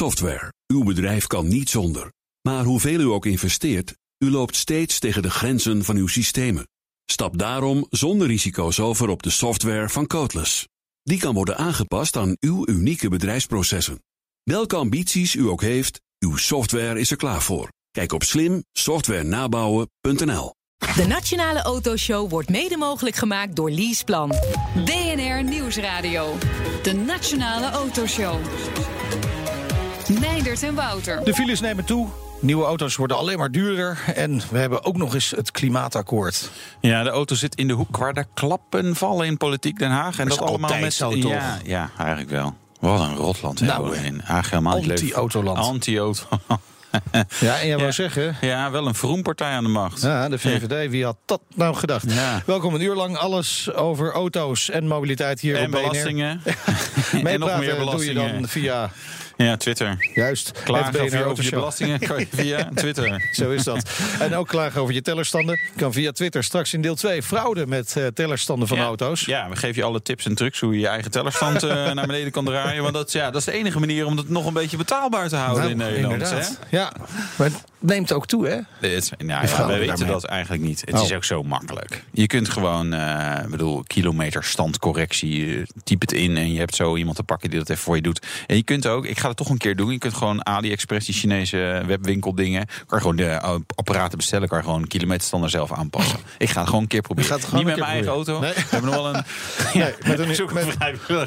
Software. Uw bedrijf kan niet zonder. Maar hoeveel u ook investeert, u loopt steeds tegen de grenzen van uw systemen. Stap daarom zonder risico's over op de software van Codeless. Die kan worden aangepast aan uw unieke bedrijfsprocessen. Welke ambities u ook heeft, uw software is er klaar voor. Kijk op slimsoftwarenabouwen.nl. De Nationale Autoshow wordt mede mogelijk gemaakt door Leaseplan. DNR Nieuwsradio. De Nationale Autoshow. Meindert en Wouter. De files nemen toe. Nieuwe auto's worden alleen maar duurder. En we hebben ook nog eens het klimaatakkoord. Ja, de auto zit in de hoek waar de klappen vallen in politiek Den Haag. En Dat dat, is allemaal met zo, toch? Ja, ja, eigenlijk wel. Wat een rotland Nou, hebben we in Haag helemaal niet leuk. Anti-autoland. Anti-auto. Ja, en jij wou zeggen... Ja, wel een vroempartij aan de macht. Ja, de VVD, wie had dat nou gedacht? Ja. Welkom een uur lang alles over auto's en mobiliteit hier En op BNR. belastingen. en nog meer doe je belastingen. dan via, Ja, Twitter. juist, Klagen over, je- over je belastingen kan je via Twitter. Zo is dat. En ook klagen over je tellerstanden. Kan via Twitter. Straks in deel 2 fraude met eh, tellerstanden van ja. auto's. Ja, we geven je alle tips en trucs hoe je je eigen tellerstand eh, naar beneden kan draaien. Want dat, is- ja, dat is de enige manier om het nog een beetje betaalbaar te houden Nou, in Nederland. Hè? Ja, maar neemt ook toe, hè? Het nou, ja, we weten dat eigenlijk niet. Het Oh. is ook zo makkelijk. Je kunt gewoon, ik bedoel, kilometerstandcorrectie, eh, typ het in en je hebt zo iemand te pakken die dat even voor je doet. En je kunt ook, ik ga het toch een keer doen, je kunt gewoon AliExpress, die Chinese webwinkeldingen, kan je gewoon de eh, apparaten bestellen, kan je gewoon kilometerstander zelf aanpassen. Ik ga het gewoon een keer proberen. Ga het gewoon niet een met mijn eigen auto. We hebben nog wel een, Nee, met een- zoek met-.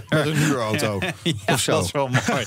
Met een huurauto. Ja, of zo. dat is wel mooi.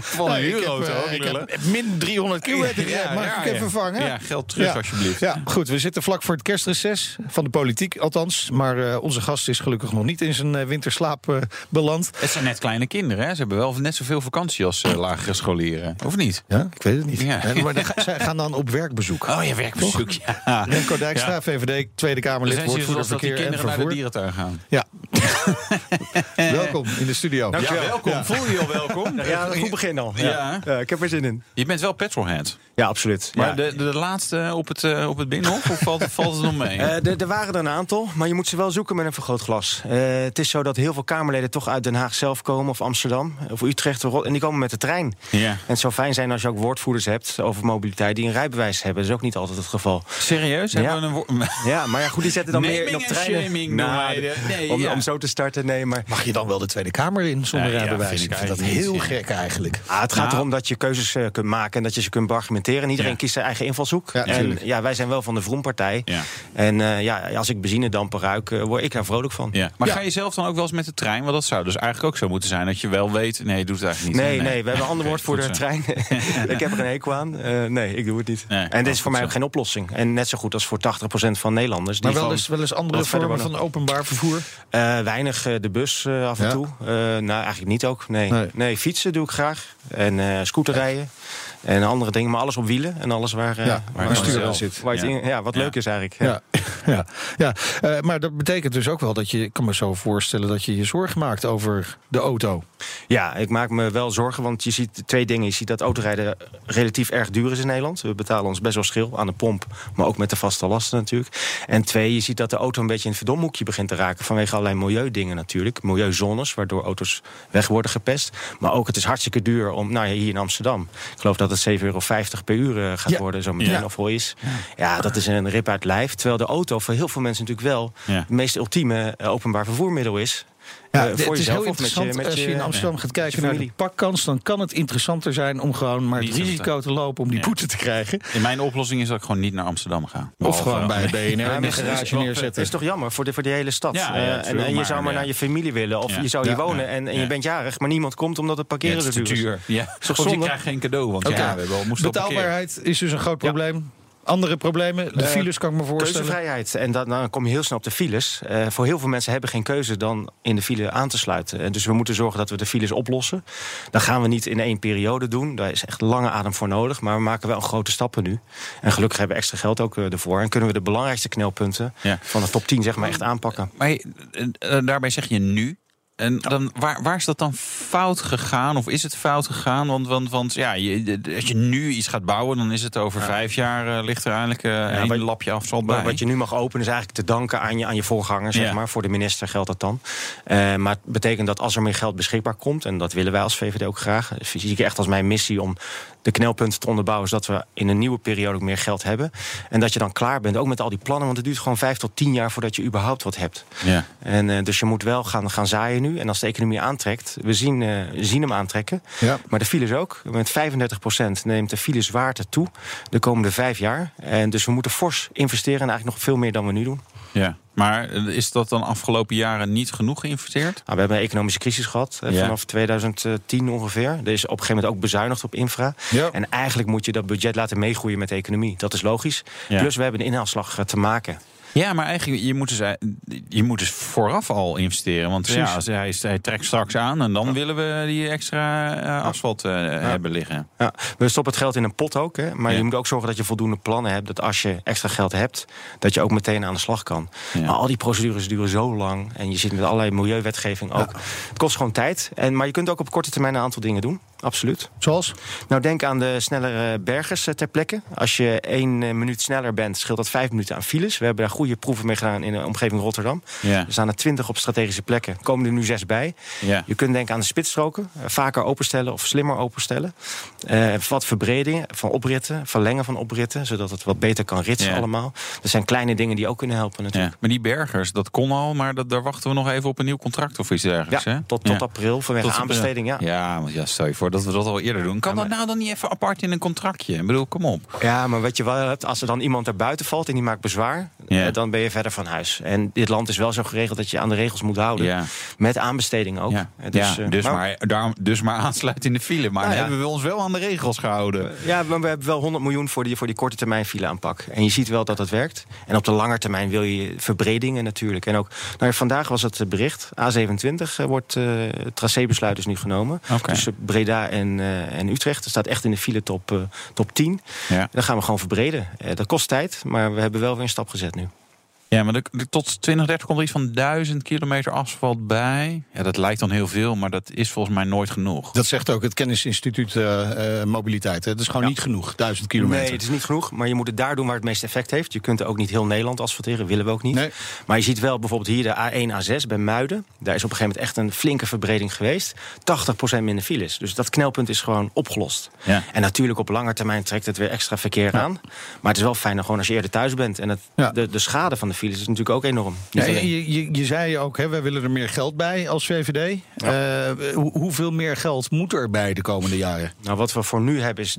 Van een Nee, ik heb, huurauto. ik heb min 300 kilometer. Ja, mag ik even vangen? Ja, geld terug alsjeblieft. Ja, goed. We zitten vlak voor het kerstreces. Van de politiek althans. Maar eh, onze gast is gelukkig nog niet in zijn eh, winterslaap eh, beland. Het zijn net kleine kinderen, hè? Ze hebben wel net zoveel vakantie als eh, lagere scholieren. Of niet? Ja, ik weet het niet. Ja. Maar dan zij gaan dan op werkbezoek. Oh, je werkbezoek, ja. Remco Dijkstra, VVD, Tweede Kamerlid, woordvoerder zoals dat die verkeer en kinderen naar de vervoer. dierentuin gaan. Ja. Welkom in de studio. Ja, welkom. Voel je je al welkom? Ja, een goed begin al. Ja. Ik heb er zin in. Je bent wel petrolhead. Ja, absoluut. Maar Ja. de, de laatste op het, eh, op het binnenhof, of valt, valt het nog mee? Eh, er- waren er een aantal, maar je moet ze wel zoeken met een vergrootglas. Eh, het is zo dat heel veel Kamerleden toch uit Den Haag zelf komen, of Amsterdam, of Utrecht, of Rot- en die komen met de trein. ja. En het zou fijn zijn als je ook woordvoerders hebt over mobiliteit die een rijbewijs hebben. Dat is ook niet altijd het geval. Serieus? Ja. Hebben we een Ja, maar ja, goed, die zetten dan meer in Naming op en treinen. shaming Nou, de- nee, om, ja. om zo te starten, nee, maar... Mag je dan wel de Tweede Kamer in zonder Ja, ja, rijbewijs? vind ik vind dat heel niet, gek eigenlijk. Ah, het gaat Nou. erom dat je keuzes eh, kunt maken en dat je ze kunt beargumenteren. En iedereen Ja. kiest zijn eigen invalshoek. Ja, en ja, wij zijn wel van de Vroempartij. Ja. En eh, ja, als ik benzinedamper ruik, eh, word ik daar vrolijk van. Ja. Maar Ja. ga je zelf dan ook wel eens met de trein? Want dat zou dus eigenlijk ook zo moeten zijn. Dat je wel weet, nee, je doet het eigenlijk niet. Nee, nee, we hebben een ander woord voor de trein. ik heb er een hekel aan. Eh, nee, ik doe het niet. Nee, en dit is voor mij ook geen oplossing. En net zo goed als voor 80% van Nederlanders. Die Maar wel eens, wel eens andere vormen van openbaar vervoer? Eh, weinig eh, de bus eh, af en Ja. toe. Nou, eigenlijk niet ook. Nee. Nee. nee. fietsen doe ik graag. En scooterrijden. En andere dingen. Maar alles op wielen. En alles waar, eh, Ja, waar, waar het zit. Waar het Ja. in- ja, wat Ja. leuk is eigenlijk. Ja. Ja, ja, ja. Eh, maar dat betekent dus ook wel dat je, ik kan me zo voorstellen dat je je zorgen maakt over de auto. Ja, ik maak me wel zorgen, want je ziet twee dingen. Je ziet dat autorijden relatief erg duur is in Nederland. We betalen ons best wel schil aan de pomp, maar ook met de vaste lasten natuurlijk. En twee, je ziet dat de auto een beetje in het verdomhoekje begint te raken... vanwege allerlei milieudingen natuurlijk. Milieuzones, waardoor auto's weg worden gepest. Maar ook, het is hartstikke duur om, nou ja, hier in Amsterdam... ik geloof dat het 7,50 euro per uur eh, gaat Ja. worden zo meteen, Ja. of is. Ja, dat is een rip uit lijf. Terwijl de auto voor heel veel mensen natuurlijk wel... Het meest ultieme eh, openbaar vervoermiddel is... Ja, Eh, het is heel of met je- interessant met als je in Amsterdam gaat kijken naar de familie. pakkans, dan kan het interessanter zijn om gewoon maar het Niet risico te lopen om die Ja. boete te krijgen. In mijn oplossing is dat ik gewoon niet naar Amsterdam ga. Of gewoon bij BNR in de het is garage neerzetten. Het is toch jammer voor de, voor de hele stad. Ja, ja, Eh, en, je zou maar ja. naar je familie willen. Of Ja. je zou hier Ja. wonen en, en Ja. je bent jarig, maar niemand komt omdat het Ja, parkeren het zo is te duur is. duur. Ja. je krijgt geen cadeau, want ja, we hebben al. Betaalbaarheid is dus een groot probleem. Andere problemen, de Eh, files kan ik me voorstellen. Keuzevrijheid. En dan, dan kom je heel snel op de files. Eh, voor heel veel mensen hebben geen keuze dan in de file aan te sluiten. En dus we moeten zorgen dat we de files oplossen. Dat gaan we niet in één periode doen. Daar is echt lange adem voor nodig. Maar we maken wel grote stappen nu. En gelukkig hebben we extra geld ook eh, ervoor. En kunnen we de belangrijkste knelpunten Ja. van de top 10 zeg maar echt aanpakken. Maar daarbij zeg je nu. En dan, waar, waar is dat dan fout gegaan? Of is het fout gegaan? Want, want, want ja, je, als je nu iets gaat bouwen, dan is het over vijf jaar eh, ligt er eigenlijk eh een wat- lapje bij. wat je nu mag openen is eigenlijk te danken aan je, aan je voorganger, zeg Ja. maar. Voor de minister geldt dat dan. Eh, maar het betekent dat als er meer geld beschikbaar komt... en dat willen wij als VVD ook graag... zie ik echt als mijn missie om de knelpunten te onderbouwen... zodat we in een nieuwe periode ook meer geld hebben. En dat je dan klaar bent, ook met al die plannen... want het duurt gewoon vijf tot tien jaar voordat je überhaupt wat hebt. Ja. En, eh, dus je moet wel gaan, gaan zaaien nu. En als de economie aantrekt, we zien, eh, zien hem aantrekken... Ja. Maar de files ook. Met 35% neemt de filezwaarte toe de komende vijf jaar. En dus we moeten fors investeren en eigenlijk nog veel meer dan we nu doen. Ja. Maar eh, is dat dan afgelopen jaren niet genoeg geïnvesteerd? Nou, we hebben een economische crisis gehad eh, Ja. vanaf 2010 ongeveer. Er is op een gegeven moment ook bezuinigd op infra. Ja. En eigenlijk moet je dat budget laten meegroeien met de economie. Dat is logisch. Ja. Plus we hebben een inhaalslag eh, te maken. Ja, maar eigenlijk, je moet dus, eh, je moet dus vooraf al investeren. Want ja, als hij, hij trekt straks aan en dan willen we die extra eh, asfalt eh, hebben liggen. Ja, we stoppen het geld in een pot ook. Hè, maar je moet ook zorgen dat je voldoende plannen hebt. Dat als je extra geld hebt, dat je ook meteen aan de slag kan. Maar al die procedures duren zo lang. En je zit met allerlei milieuwetgeving ook. Het kost gewoon tijd. En, maar je kunt ook op korte termijn een aantal dingen doen. Absoluut. Zoals? Nou, denk aan de snellere bergers eh, ter plekke. Als je één eh, minuut sneller bent, scheelt dat vijf minuten aan files. We hebben daar goede proeven mee gedaan in de omgeving Rotterdam. Ja. Er staan er twintig op strategische plekken. Komen er nu zes bij. Ja. Je kunt denken aan de spitsstroken. eh, vaker openstellen of slimmer openstellen. Eh, wat verbredingen van opritten, verlengen van opritten. Zodat het wat beter kan ritsen Ja. allemaal. Dat zijn kleine dingen die ook kunnen helpen natuurlijk. Maar die bergers, dat kon al, maar dat, daar wachten we nog even op een nieuw contract of iets dergelijks. Ja, hè? tot, tot april vanwege Tot aanbesteding. Ja. Ja, want ja, stel je voor dat we dat al eerder doen. Kan Ja, maar- dat nou dan niet even apart in een contractje? Ik bedoel, kom op. Ja, maar wat je wel hebt, als er dan iemand er buiten valt en die maakt bezwaar, Ja. eh, dan ben je verder van huis. En dit land is wel zo geregeld dat je aan de regels moet houden. Ja. Met aanbesteding ook. Ja, Eh, dus, eh, dus, maar- maar, daarom, dus maar aansluiten in de file. Maar Nou ja. hebben we ons wel aan de regels gehouden. Ja, maar we hebben wel 100 miljoen voor die, voor die korte termijn file aanpak. En je ziet wel dat het werkt. En op de lange termijn wil je verbredingen natuurlijk. En ook, nou, vandaag was het bericht. A27 eh, wordt het tracébesluit dus nu genomen. Tussen Breda en, eh, en Utrecht. Er staat echt in de file top, eh, top 10. Ja. Dan gaan we gewoon verbreden. Eh, dat kost tijd, maar we hebben wel weer een stap gezet nu. Ja, maar de, de- tot 2030 komt er iets van 1000 kilometer asfalt bij. Ja, dat lijkt dan heel veel, maar dat is volgens mij nooit genoeg. Dat zegt ook het Kennisinstituut eh, eh, Mobiliteit. Hè. Dat is gewoon niet genoeg, duizend kilometer. Nee, het is niet genoeg. Maar je moet het daar doen waar het meeste effect heeft. Je kunt ook niet heel Nederland asfalteren, willen we ook niet. Nee. Maar je ziet wel bijvoorbeeld hier de A1, A6 bij Muiden. Daar is op een gegeven moment echt een flinke verbreding geweest. 80% minder files. Dus dat knelpunt is gewoon opgelost. Ja. En natuurlijk op lange termijn trekt het weer extra verkeer aan. Maar het is wel fijn dan gewoon als je eerder thuis bent. En het, Ja. de, de schade van de files is natuurlijk ook enorm. Ja, je, je, je zei ook, hè, wij willen er meer geld bij als VVD. Eh, hoe- hoeveel meer geld moet er bij de komende jaren? Nou, wat we voor nu hebben is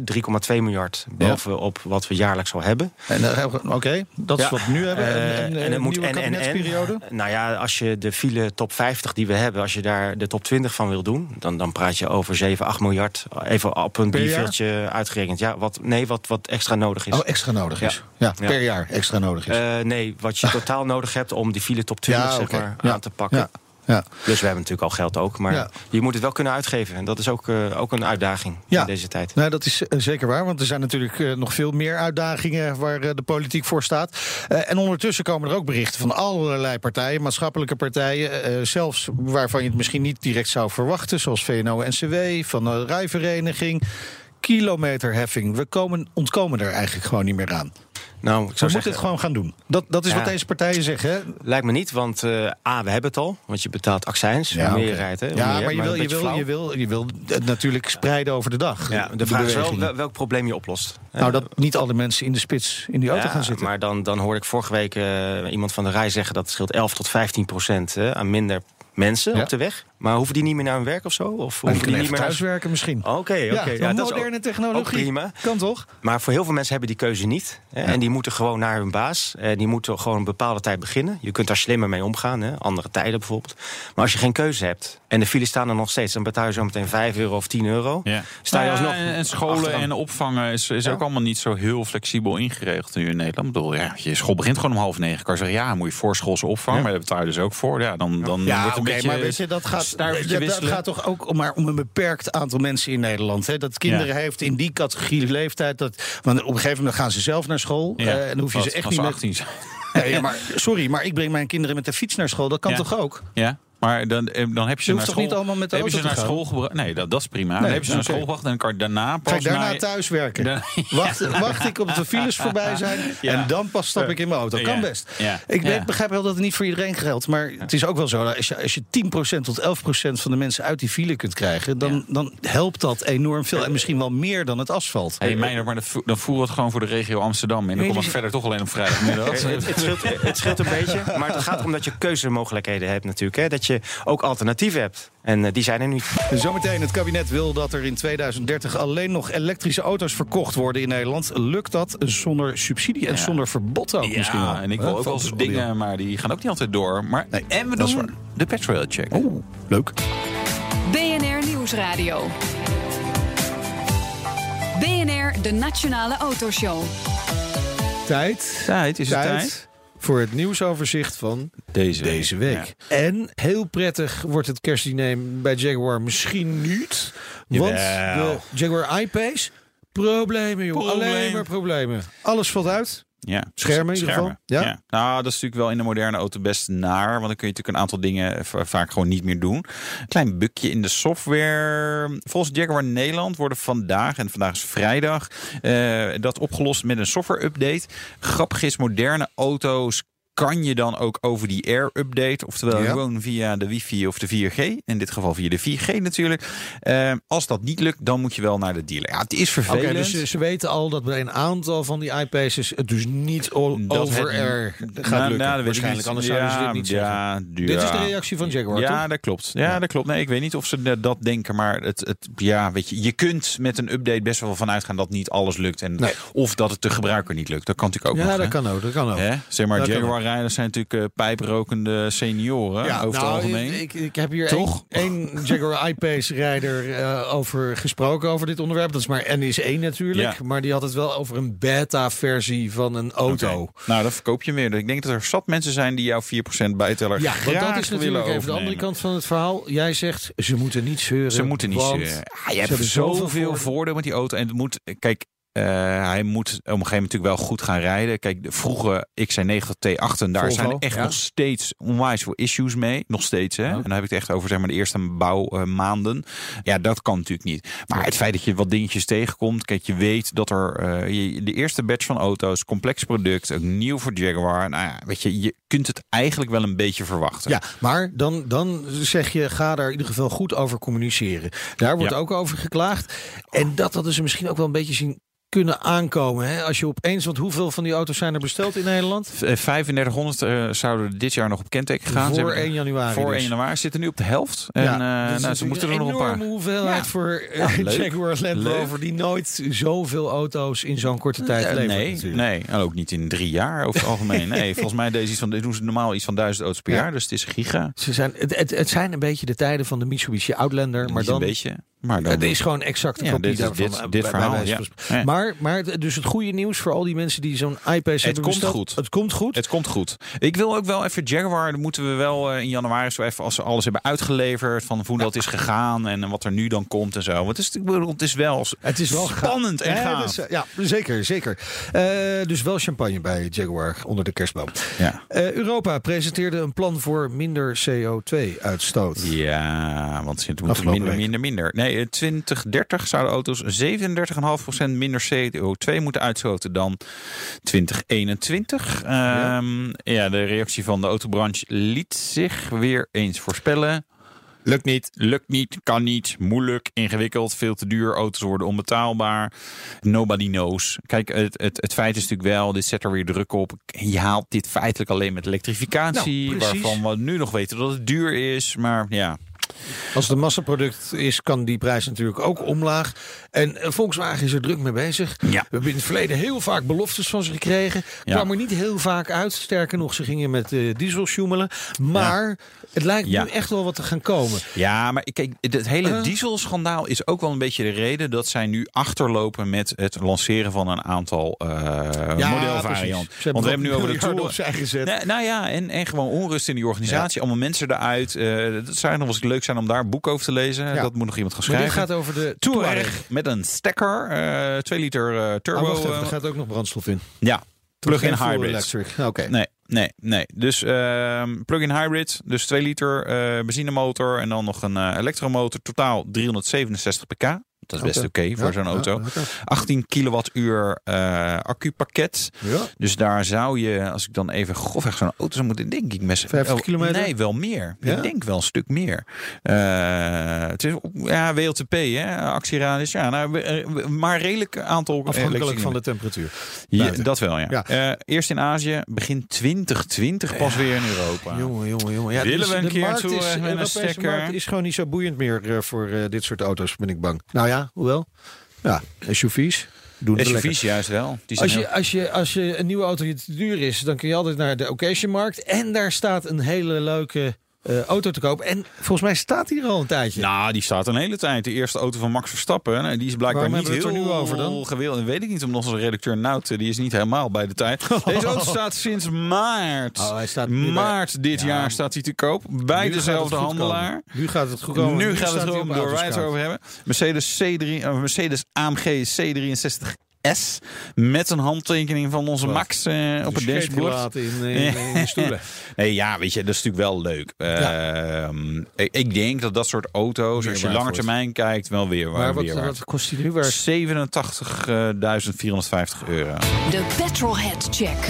3,2 miljard bovenop wat we jaarlijks al hebben. En, eh, Oké, dat is Ja. wat we nu hebben. Eh, en, en het moet en, en, en. Nou ja, als je de file top 50 die we hebben, als je daar de top 20 van wil doen, dan, dan praat je over 7, 8 miljard. Even op een bierveeltje uitgerekend. Ja, wat, nee, wat, wat extra nodig is. Oh, extra nodig is. Ja. Ja, per jaar extra nodig is. Eh, nee, wat je totaal nodig hebt om die file top 20 Ja, zeg maar, aan te pakken. Ja. Ja. Dus we hebben natuurlijk al geld ook, maar Ja. je moet het wel kunnen uitgeven. En dat is ook, eh, ook een uitdaging Ja. in deze tijd. Nou, dat is eh, zeker waar, want er zijn natuurlijk nog veel meer uitdagingen waar de politiek voor staat. En ondertussen komen er ook berichten van allerlei partijen, maatschappelijke partijen, zelfs waarvan je het misschien niet direct zou verwachten, zoals VNO-NCW, van de Rijvereniging. Kilometerheffing. We komen, ontkomen er eigenlijk gewoon niet meer aan. Nou, ik We moeten het gewoon gaan doen. Dat, dat is Ja. wat deze partijen zeggen. Hè? lijkt me niet, want eh, A, we hebben het al. Want je betaalt accijns, ja. Hè, hoe Ja, meer, maar je wil, je, wil, je, wil, je wil het natuurlijk spreiden over de dag. Ja, de vraag is wel welk probleem je oplost. Nou, dat niet alle mensen in de spits in die auto gaan zitten. Maar dan, dan hoorde ik vorige week eh, iemand van de rij zeggen... dat het scheelt 11 tot 15 procent eh, aan minder mensen op de weg. Maar hoeven die niet meer naar hun werk of zo? Of hoeven die niet meer naar... thuiswerken misschien. Oké, oké. ja, ja, is ook- moderne technologie. ook prima. Kan toch? Maar voor heel veel mensen hebben die keuze niet. Hè, En die moeten gewoon naar hun baas. Eh, die moeten gewoon een bepaalde tijd beginnen. Je kunt daar slimmer mee omgaan. Hè, andere tijden bijvoorbeeld. Maar als je geen keuze hebt... en de files staan er nog steeds... dan betaal je zo meteen 5 euro of 10 euro. Ja. Sta je Nou alsnog en, en scholen achteraan. en opvangen is, is Ja. ook allemaal niet zo heel flexibel ingeregeld nu in Nederland. Ik bedoel, ja, je school begint gewoon om half negen. Kan je zeggen, ja, moet je voorschoolse opvang, Ja. maar daar betaal je dus ook voor. Ja, dan, dan Ja, wordt het een beetje maar weet je, dat gaat, stuivertje dat, gaat toch ook om, maar om een beperkt aantal mensen in Nederland. Hè? Dat kinderen Ja. heeft in die categorie leeftijd. Dat, want op een gegeven moment gaan ze zelf naar school. Ja. eh, en dan hoef je ze echt niet meer... 18 zijn. Nee, maar, sorry, maar ik breng mijn kinderen met de fiets naar school. Dat kan toch ook? Ja? Maar dan, eh, dan heb je ze Je naar school. niet allemaal met de heb je ze naar gaan? school gebracht. Nee, dat, dat is prima. Nee, dan heb je ze naar school gebracht en dan kan je daarna pas Ga ik daarna naar... thuis werken? Dan- Wacht, wacht ik op de files voorbij zijn Ja. en dan pas stap ik in mijn auto. Kan Ja. best. Ja. Ik Ja. begrijp wel dat het niet voor iedereen geldt. Maar het is ook wel zo, dat als je, als je 10% tot 11% van de mensen uit die file kunt krijgen... dan, Ja. dan helpt dat enorm veel. En misschien wel meer dan het asfalt. Hey, Meijner, maar dat dan voer het gewoon voor de regio Amsterdam. En dan kom ik verder toch alleen op vrijdagmiddag. Het, het, scheelt, het scheelt een beetje, maar het gaat erom dat je keuzemogelijkheden hebt natuurlijk. Hè? Dat je ook alternatieven hebt. En eh, die zijn er nu. Zometeen, het kabinet wil dat er in 2030 alleen nog elektrische auto's verkocht worden in Nederland. Lukt dat zonder subsidie en Ja. zonder verbod ook misschien wel? Ja, en ik wil ook wel eens dingen, maar die gaan ook niet altijd door. Maar, Nee, en we doen waar. de petrol check. Oeh, leuk. BNR Nieuwsradio. BNR, de Nationale Autoshow. Tijd. Tijd, is het tijd? Voor het nieuwsoverzicht van Deze, deze week. En heel prettig wordt het kerstdiner bij Jaguar misschien niet. Want Jawel. de Jaguar I-Pace, problemen joh. Probleem. Alleen maar problemen. Alles valt uit. Ja. Schermen in ieder geval. Ja? Ja. Nou, dat is natuurlijk wel in de moderne auto best naar. Want dan kun je natuurlijk een aantal dingen va- vaak gewoon niet meer doen. Klein bukje in de software. Volgens Jaguar Nederland worden vandaag, en vandaag is vrijdag, eh, dat opgelost met een software update. Grappig is, moderne auto's kan je dan ook over die Air update, oftewel Ja. gewoon via de wifi of de 4G, in dit geval via de 4G natuurlijk. Eh, als dat niet lukt, dan moet je wel naar de dealer. Ja, het is vervelend. dus ze, weten al dat bij een aantal van die I-Paces het dus niet over Air gaat Nou, lukken. nou, Waarschijnlijk, anders zouden ze dit niet zeggen. ja, Dit is de ja. reactie van Jaguar, Ja, toch? dat klopt. Ja, dat klopt. Nee, ik weet niet of ze dat denken, maar het, het, ja, weet je, je kunt met een update best wel vanuit gaan dat niet alles lukt. En, Nee. Of dat het de gebruiker niet lukt. Dat kan natuurlijk ook Ja, nog. dat kan ook. Dat kan ook. Hè? Zeg maar, Dat kan Jaguar-rijders zijn natuurlijk eh, pijprokende senioren over het nou, algemeen. Ik, ik heb hier Toch? één Jaguar I-Pace rijder eh, over gesproken over dit onderwerp. Dat is maar NS1 natuurlijk. Ja. Maar die had het wel over een beta-versie van een auto. Nou, dan verkoop je meer. Ik denk dat er zat mensen zijn die jouw 4% bijteller Ja, graag dat is natuurlijk even de andere kant van het verhaal. Jij zegt, ze moeten niet zeuren. Ze moeten niet zeuren. Ja, je hebt zoveel voordelen. voordeel met die auto. En het moet, kijk, eh, hij moet op een gegeven moment natuurlijk wel goed gaan rijden. Kijk, de vroege XC90 T8, daar Volvo, zijn echt ja. nog steeds onwijs veel issues mee. Nog steeds, hè. En dan heb ik het echt over zeg maar, de eerste bouwmaanden. ja, dat kan natuurlijk niet. Maar het feit dat je wat dingetjes tegenkomt. Kijk, je weet dat er eh, je- de eerste batch van auto's, complex product, ook nieuw voor Jaguar. Nou ja, weet je, je kunt het eigenlijk wel een beetje verwachten. Ja, maar dan, dan zeg je, ga daar in ieder geval goed over communiceren. Daar wordt Ja. ook over geklaagd. En dat hadden ze misschien ook wel een beetje zien kunnen aankomen. Hè? Als je opeens, want hoeveel van die auto's zijn er besteld in Nederland? Eh, 3500 eh, zouden dit jaar nog op kenteken gaan. Voor hebben- 1 januari. Voor dus. 1 januari zitten nu op de helft. En Ja, eh, is nou, ze moeten er nog een paar. enorme hoeveelheid Ja. voor eh, Ja. Jaguar Land Rover... Die nooit zoveel auto's in zo'n korte tijd Eh, levert. nee, natuurlijk. nee, en ook niet in drie jaar over het algemeen. Nee, volgens mij deze iets van, doen ze normaal iets van 1000 auto's per Ja. jaar. Dus het is giga. Ze zijn, het, het, het zijn een beetje de tijden van de Mitsubishi Outlander. Maar dan, een beetje. Maar dan, Het is gewoon exact een Ja, kopie dit daarvan. dit- eh, dit verhaal, ja. Ja. Maar, maar het- dus het goede nieuws voor al die mensen die zo'n iPace hebben komt besteld. goed. Het komt goed. Het komt goed. Ik wil ook wel even Jaguar. Dan moeten we wel eh, in januari zo even als ze alles hebben uitgeleverd. Van hoe dat is gegaan en wat er nu dan komt en zo. Want het is, ik bedoel, het is wel Het is wel spannend en Ja, gaaf. eh, ja, zeker, zeker. Dus wel champagne bij Jaguar onder de kerstboom. Ja. Europa presenteerde een plan voor minder CO2-uitstoot. Ja, want ze moeten minder, week. minder, minder. Nee, in 2030 zouden auto's 37,5% minder CO2 moeten uitstoten dan 2021. Ehm, ja. de reactie van de autobranche liet zich weer eens voorspellen. Lukt niet. Lukt niet, kan niet, moeilijk, ingewikkeld, veel te duur. Auto's worden onbetaalbaar. Nobody knows. Kijk, het, het, het feit is natuurlijk wel, dit zet er weer druk op. Je haalt dit feitelijk alleen met elektrificatie. Nou, waarvan we nu nog weten dat het duur is. Maar ja, Als het een massaproduct is, kan die prijs natuurlijk ook omlaag. En eh, Volkswagen is er druk mee bezig. Ja. We hebben in het verleden heel vaak beloftes van ze gekregen. Ja. Kwam er niet heel vaak uit. Sterker nog, ze gingen met eh, diesel sjoemelen. Maar het lijkt nu echt wel wat te gaan komen. Ja, maar kijk, het hele Eh. dieselschandaal is ook wel een beetje de reden dat zij nu achterlopen met het lanceren van een aantal eh modelvarianten. Want we hebben nu over de Tourer. Nee, nou ja, en, en gewoon onrust in die organisatie. Allemaal mensen eruit. Dat zou nog eens leuk zijn om daar een boek over te lezen. Ja. Dat moet nog iemand gaan Maar dit schrijven. gaat over de Touareg met een stekker, eh 2 liter eh, turbo. Oh, wacht even, eh, er gaat ook nog brandstof in. ja, plug-in hybrid. electric. Oké. Nee, nee, nee. Dus ehm, plug-in hybrid, dus 2 liter eh, benzinemotor en dan nog een eh, elektromotor. Totaal 367 pk. Dat is best oké voor Ja, zo'n ja, auto. lekker. 18 kilowattuur eh accupakket. Ja. Dus daar zou je, als ik dan even grofweg zo'n auto zou moeten, denk ik met 50 oh, kilometer? Nee, wel meer. Ik denk wel een stuk meer. Eh, het is ja WLTP, hè, actieradius. Ja, nou, eh, maar redelijk aantal. Afhankelijk van de temperatuur. Ja, dat wel, ja. Eerst in Azië, begin 2020 pas weer in Europa. Jongen, jongen, jongen. Ja, Willen dus we een keer toe, is, met een stekker? is gewoon niet zo boeiend meer voor dit soort auto's, ben ik bang. Nou ja, hoewel. Ja, SUV's. Doen. SUV's juist wel. Die zijn Als je, heel- als, je, als je een nieuwe auto je te duur is, dan kun je altijd naar de occasionmarkt. En daar staat een hele leuke eh, auto te koop. En volgens mij staat die er al een tijdje. Nou, die staat een hele tijd. De eerste auto van Max Verstappen. nou, Die is blijkbaar Waarom niet hebben we heel het er nu over dan? gewild. Dat weet ik niet, omdat onze redacteur Nout, eh, die is niet helemaal bij de tijd. Deze auto staat sinds maart. Oh, hij staat nu maart dit Ja. jaar staat hij te koop. Bij Nu dezelfde het goed handelaar. komen. Nu gaat het goed komen. Nu gaat het staat hij erom op door wij het over hebben. Mercedes, C3, uh, Mercedes AMG C63S. Met een handtekening van onze Wat? Max eh, op het dashboard. in, in, in de stoelen. Nee, ja, weet je, dat is natuurlijk wel leuk. Ehm, ik, ik denk dat dat soort auto's, als je langer termijn kijkt, wel weer waar. Maar wat, weer wat kost die nu? Waar 87.450 euro. De Petrolhead Check.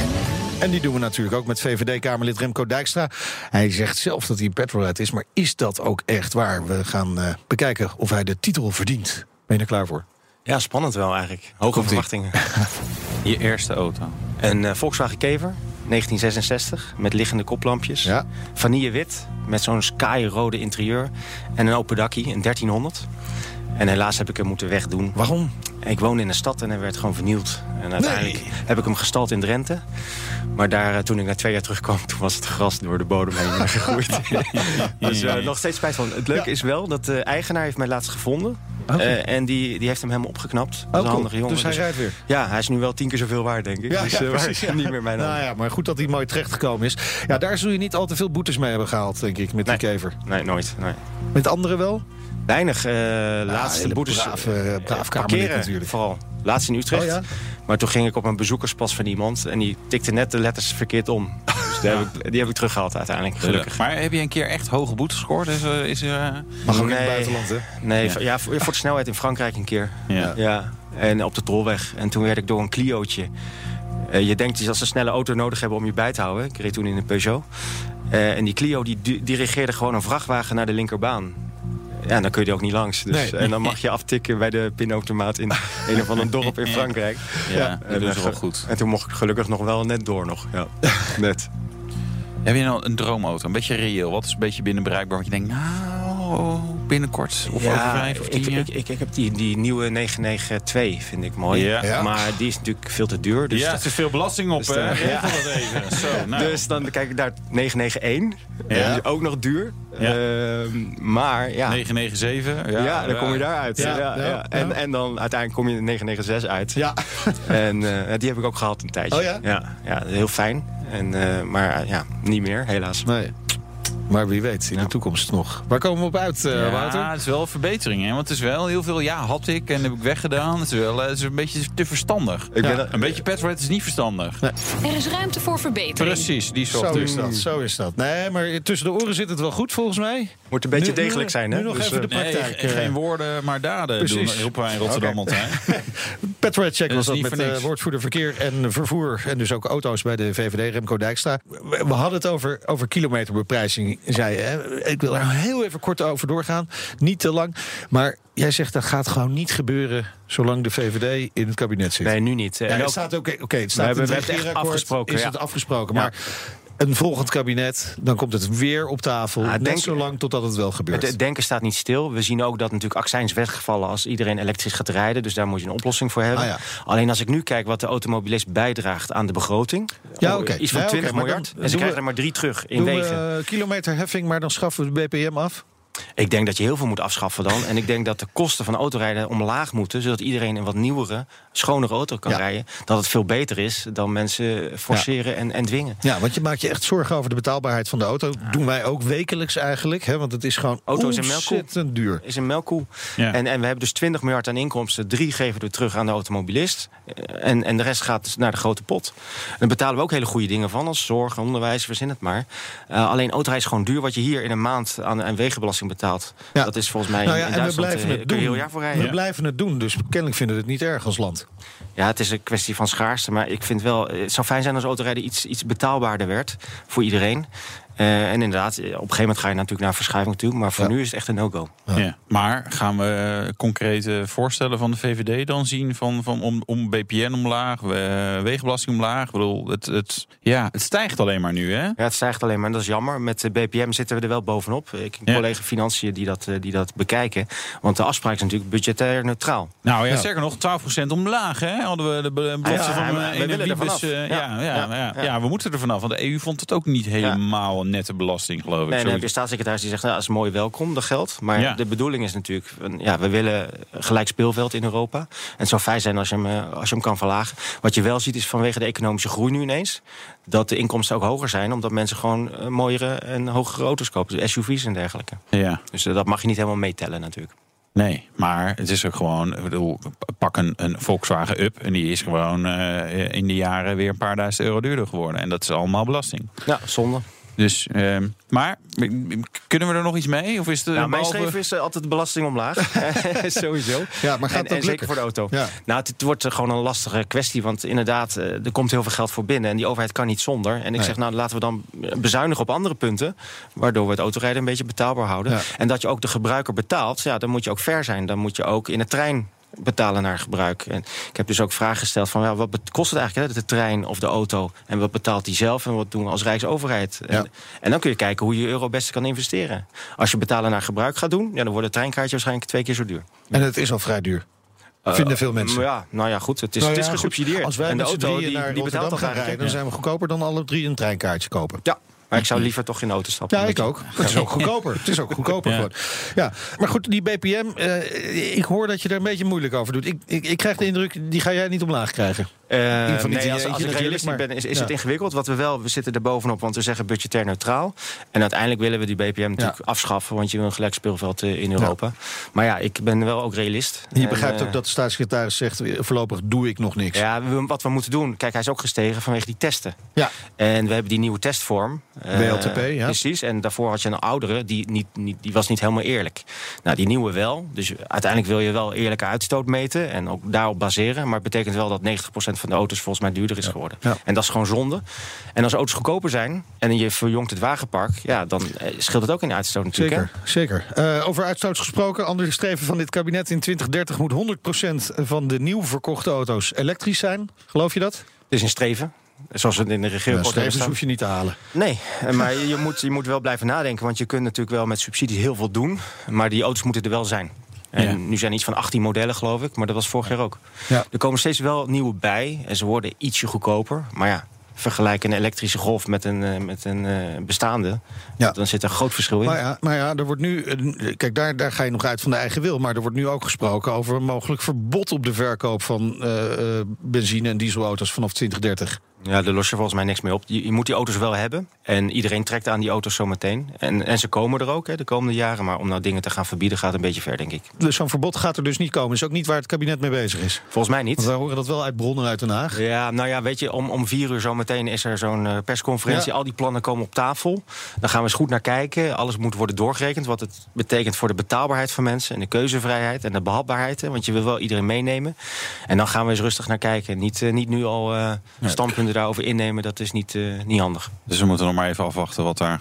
En die doen we natuurlijk ook met VVD-Kamerlid Remco Dijkstra. Hij zegt zelf dat hij een petrolhead is, maar is dat ook echt waar? We gaan eh, bekijken of hij de titel verdient. Ben je er klaar voor? Ja, spannend wel eigenlijk. Hoge verwachtingen. Je eerste auto. Een eh, Volkswagen Kever, 1966, met liggende koplampjes. Ja. Vanillewit, met zo'n sky-rode interieur. En een open dakkie, een 1300. En helaas heb ik hem moeten wegdoen. Waarom? Ik woonde in de stad en hij werd gewoon vernield. En uiteindelijk heb ik hem gestald in Drenthe. Maar daar, eh, toen ik na twee jaar terugkwam, toen was het gras door de bodem heen gegroeid. dus eh, nog steeds spijt van. Het leuke is wel dat de eigenaar heeft mij laatst gevonden. Eh, en die, die heeft hem helemaal opgeknapt. Dat is een handige jongen. Dus hij rijdt weer. Ja, hij is nu wel tien keer zoveel waard, denk ik. Ja, dus, ja, precies, ja. niet meer mijn Nou ja, maar goed dat hij mooi terechtgekomen is. Ja, daar zul je niet al te veel boetes mee hebben gehaald, denk ik, met Nee. die kever. Nee, nooit. Nee. Met anderen wel? Weinig. eh laatste boetes. braaf, eh, braaf eh, parkeren natuurlijk. vooral. Laatst in Utrecht. Oh ja? Maar toen ging ik op een bezoekerspas van iemand. En die tikte net de letters verkeerd om. Dus die, heb ik, die heb ik teruggehaald uiteindelijk, gelukkig. Maar heb je een keer echt hoge boetes gescoord? Is, er- is er, eh, Mag ook in het buitenland, hè? Nee, Ja. voor- ja, voor, voor de snelheid in Frankrijk een keer. ja. Ja, en op de tolweg. En toen werd ik door een Clio'tje. Eh, je denkt dus als ze een snelle auto nodig hebben om je bij te houden. Ik reed toen in een Peugeot. Eh, en die Clio die di- dirigeerde gewoon een vrachtwagen naar de linkerbaan. Ja, dan kun je er ook niet langs. Dus, Nee. En dan mag je aftikken bij de pinautomaat in een of ander dorp in Frankrijk. Ja, dat eh, wel ge- goed. En toen mocht ik gelukkig nog wel net door nog. Ja, net. Heb je nou een droomauto? Een beetje reëel. Wat is een beetje binnen bereikbaar? Wat je denkt, nou, binnenkort of over vijf of tien ik, jaar? ik, ik, ik heb die, die nieuwe 992 vind ik mooi. Ja. Ja. Maar die is natuurlijk veel te duur. Dus ja, er zit veel belasting op. Dus hè? ja. dat even. Zo, nou. Dus dan kijk ik naar 991. Ja. Die is ook nog duur. Ja. Ehm, maar ja. 997. Ja, Ja, dan kom je daaruit. Ja, Ja, ja, ja, En, ja. en dan uiteindelijk kom je in 996 uit. Ja. En eh, die heb ik ook gehad een tijdje. Oh ja? Ja, ja heel fijn. En, eh, maar ja, niet meer, helaas. Nee. Maar wie weet, in Ja. de toekomst nog. Waar komen we op uit, eh Ja, Wouter? het is wel een verbetering. Hè? Want het is wel heel veel, ja, had ik en heb ik weggedaan. Het is wel het is een beetje te verstandig. Ik ben Ja. Een beetje petrolhead is niet verstandig. Er is ruimte voor verbetering. Precies, die Zo soort. is dat, zo is dat. Nee, maar tussen de oren zit het wel goed volgens mij. Moet een beetje Nu- degelijk zijn, hè? nu nog Dus, even eh, de Nee, praktijk. eh. geen woorden, maar daden Precies. doen, roepen wij in Rotterdam Oké. altijd. Petrolhead Check Dat was dat niet met voor eh, niks. woordvoerder verkeer en vervoer. En dus ook auto's bij de VVD, Remco Dijkstra. We, we hadden het over, over kilometerbeprijzing, zei. Hè? Ik wil er heel even kort over doorgaan. Niet te lang. Maar jij zegt dat gaat gewoon niet gebeuren... zolang de VVD in het kabinet zit. Nee, nu niet. Ja, En ook- staat ook, oké, het staat we het hebben het echt afgesproken, Is ja. het afgesproken, Ja. Een volgend kabinet, dan komt het weer op tafel. Ah, net denk- zo lang totdat het wel gebeurt. Het denken staat niet stil. We zien ook dat natuurlijk accijns weggevallen als iedereen elektrisch gaat rijden. Dus daar moet je een oplossing voor hebben. Ah, ja. Alleen als ik nu kijk wat de automobilist bijdraagt aan de begroting. Ja, oh, oké. Iets van Ja, oké, 20 maar miljard. en ze krijgen we- er maar drie terug in Doen we wegen. eh, kilometerheffing, maar dan schaffen we de BPM af? Ik denk dat je heel veel moet afschaffen dan. En ik denk dat de kosten van autorijden omlaag moeten... zodat iedereen een wat nieuwere, schonere auto kan Ja. rijden. Dat het veel beter is dan mensen forceren en, en dwingen. Ja, want je maakt je echt zorgen over de betaalbaarheid van de auto. Doen wij ook wekelijks eigenlijk. Hè? Want het is gewoon Auto is een melkkoe. ontzettend duur. is een melkkoe. Ja. En, en we hebben dus 20 miljard aan inkomsten. Drie geven we terug aan de automobilist. Eh, En, en de rest gaat dus naar de grote pot. En daar betalen we ook hele goede dingen van. Als zorg, onderwijs, verzin het maar. Eh, alleen autorijden is gewoon duur. Wat je hier in een maand aan, aan wegenbelasting betaalt. Ja. Dat is volgens mij Nou ja, in en we Duitsland blijven eh, het kun je doen. heel jaar voor rijden. We blijven het doen, dus kennelijk vinden we het niet erg als land. Ja, het is een kwestie van schaarste. Maar ik vind wel, het zou fijn zijn als autorijden iets, iets betaalbaarder werd voor iedereen. Eh, en inderdaad, op een gegeven moment ga je natuurlijk naar verschuiving toe. Maar voor Ja. nu is het echt een no-go. Ja. Maar gaan we concrete voorstellen van de VVD dan zien van, van om, om BPN omlaag, we- wegenbelasting omlaag? Ik bedoel, het, het, ja, het stijgt alleen maar nu, hè? Ja, het stijgt alleen maar. En dat is jammer. Met de BPM zitten we er wel bovenop. Ik heb Ja. collega Financiën die dat, eh, die dat bekijken. Want de afspraak is natuurlijk budgetair neutraal. Nou ja, Ja. sterker nog, 12% omlaag, hè? Hadden we de be- belofte Ja, van eh, we willen er vanaf. eh, ja, Ja, we moeten er vanaf. Want de EU vond het ook niet helemaal nette belasting, geloof ik. Nee, dan heb je staatssecretaris die zegt, nou, dat is mooi welkom, dat geldt. Maar Ja. de bedoeling is natuurlijk, ja, we willen gelijk speelveld in Europa. En het zou fijn zijn als je, hem, eh, als je hem kan verlagen. Wat je wel ziet is vanwege de economische groei nu ineens... dat de inkomsten ook hoger zijn, omdat mensen gewoon eh, mooiere en hogere auto's kopen. Dus SUV's en dergelijke. Ja. Dus eh, dat mag je niet helemaal meetellen natuurlijk. Nee, maar het is ook gewoon, ik bedoel, pak een, een Volkswagen Up en die is gewoon in de jaren weer een paar duizend euro duurder geworden. En dat is allemaal belasting. Ja, zonde. Dus, ehm, maar kunnen we er nog iets mee? Of is het Nou, mijn streven is eh, altijd de belasting omlaag. Sowieso. Ja, maar gaat en, en zeker voor de auto. Ja. Nou, het, het wordt eh, gewoon een lastige kwestie. Want inderdaad, eh, er komt heel veel geld voor binnen. En die overheid kan niet zonder. En ik Nee. zeg, nou, laten we dan bezuinigen op andere punten. Waardoor we het autorijden een beetje betaalbaar houden. Ja. En dat je ook de gebruiker betaalt. Ja, dan moet je ook fair zijn. Dan moet je ook in de trein betalen naar gebruik. En ik heb dus ook vragen gesteld van ja, wat kost het eigenlijk, hè, de trein of de auto? En wat betaalt die zelf en wat doen we als Rijksoverheid? Ja. En, en dan kun je kijken hoe je euro het beste kan investeren. Als je betalen naar gebruik gaat doen, ja, dan wordt het treinkaartje waarschijnlijk twee keer zo duur. En het is al vrij duur. Vinden veel mensen. Ja, nou ja, goed. Het is, Nou het is gesubsidieerd. Als wij en de auto die, die betaalt gaan rijden... dan zijn we goedkoper dan alle drie een treinkaartje kopen. Ja, maar ik zou liever toch in auto stappen. Ja, ik ook. Het is ook goedkoper. Het is ook goedkoper Ja. Ja, maar goed, die BPM, eh, ik hoor dat je er een beetje moeilijk over doet. Ik, ik, ik krijg de indruk, die ga jij niet omlaag krijgen. Eh, nee, je als, als ik realistisch maar- ben, is, is ja. het ingewikkeld. Wat we wel, we zitten er bovenop, want we zeggen budgetair neutraal. En uiteindelijk willen we die BPM natuurlijk afschaffen, want je wil een gelijk speelveld eh, in Europa. Maar ja, ik ben wel ook realist. Je En, begrijpt ook dat de staatssecretaris zegt, voorlopig doe ik nog niks. Ja, we- wat we moeten doen. Kijk, hij is ook gestegen vanwege die testen. Ja. En we hebben die nieuwe testvorm. Eh, WLTP, ja. Precies. En daarvoor had je een oudere, die, niet, niet, die was niet helemaal eerlijk. Nou, die nieuwe wel. Dus uiteindelijk wil je wel eerlijke uitstoot meten. En ook daarop baseren. Maar het betekent wel dat 90% van de auto's volgens mij duurder is geworden. Ja. En dat is gewoon zonde. En als auto's goedkoper zijn en je verjongt het wagenpark... ja, dan eh, scheelt het ook in de uitstoot natuurlijk. Zeker, zeker. Eh, over uitstoot gesproken, ander streven van dit kabinet in 2030 moet 100% van de nieuw verkochte auto's elektrisch zijn. Geloof je dat? hè? Het is een streven. Zoals we het in de regeerakkoord strevens staan. hoef je niet te halen. Nee, eh, maar je moet, je moet wel blijven nadenken. Want je kunt natuurlijk wel met subsidies heel veel doen. Maar die auto's moeten er wel zijn. En Ja. nu zijn er iets van 18 modellen, geloof ik. Maar dat was vorig jaar ook. Ja. Er komen steeds wel nieuwe bij. En ze worden ietsje goedkoper. Maar ja, vergelijk een elektrische golf met een, eh, met een eh, bestaande. Ja. Dan zit er een groot verschil in. Maar ja, maar ja, er wordt nu. Kijk, daar, daar ga je nog uit van de eigen wil. Maar er wordt nu ook gesproken over een mogelijk verbod op de verkoop van benzine- en dieselauto's vanaf 2030. Ja, daar los je volgens mij niks mee op. Je, je moet die auto's wel hebben. En iedereen trekt aan die auto's zometeen. En, en ze komen er ook hè, de komende jaren. Maar om nou dingen te gaan verbieden gaat een beetje ver, denk ik. Dus zo'n verbod gaat er dus niet komen. Is ook niet waar het kabinet mee bezig is. Volgens mij niet. Want wij horen dat wel uit bronnen uit Den Haag. Ja, nou ja, weet je, om, om vier uur zometeen is er zo'n eh, persconferentie. Ja. Al die plannen komen op tafel. Dan gaan we eens goed naar kijken. Alles moet worden doorgerekend. Wat het betekent voor de betaalbaarheid van mensen. En de keuzevrijheid en de behapbaarheid. hè, Want je wil wel iedereen meenemen. En dan gaan we eens rustig naar kijken. Niet, eh, niet nu al eh, standpunten daarover innemen. Dat is niet, eh, niet handig. Dus we moeten nog maar even afwachten wat daar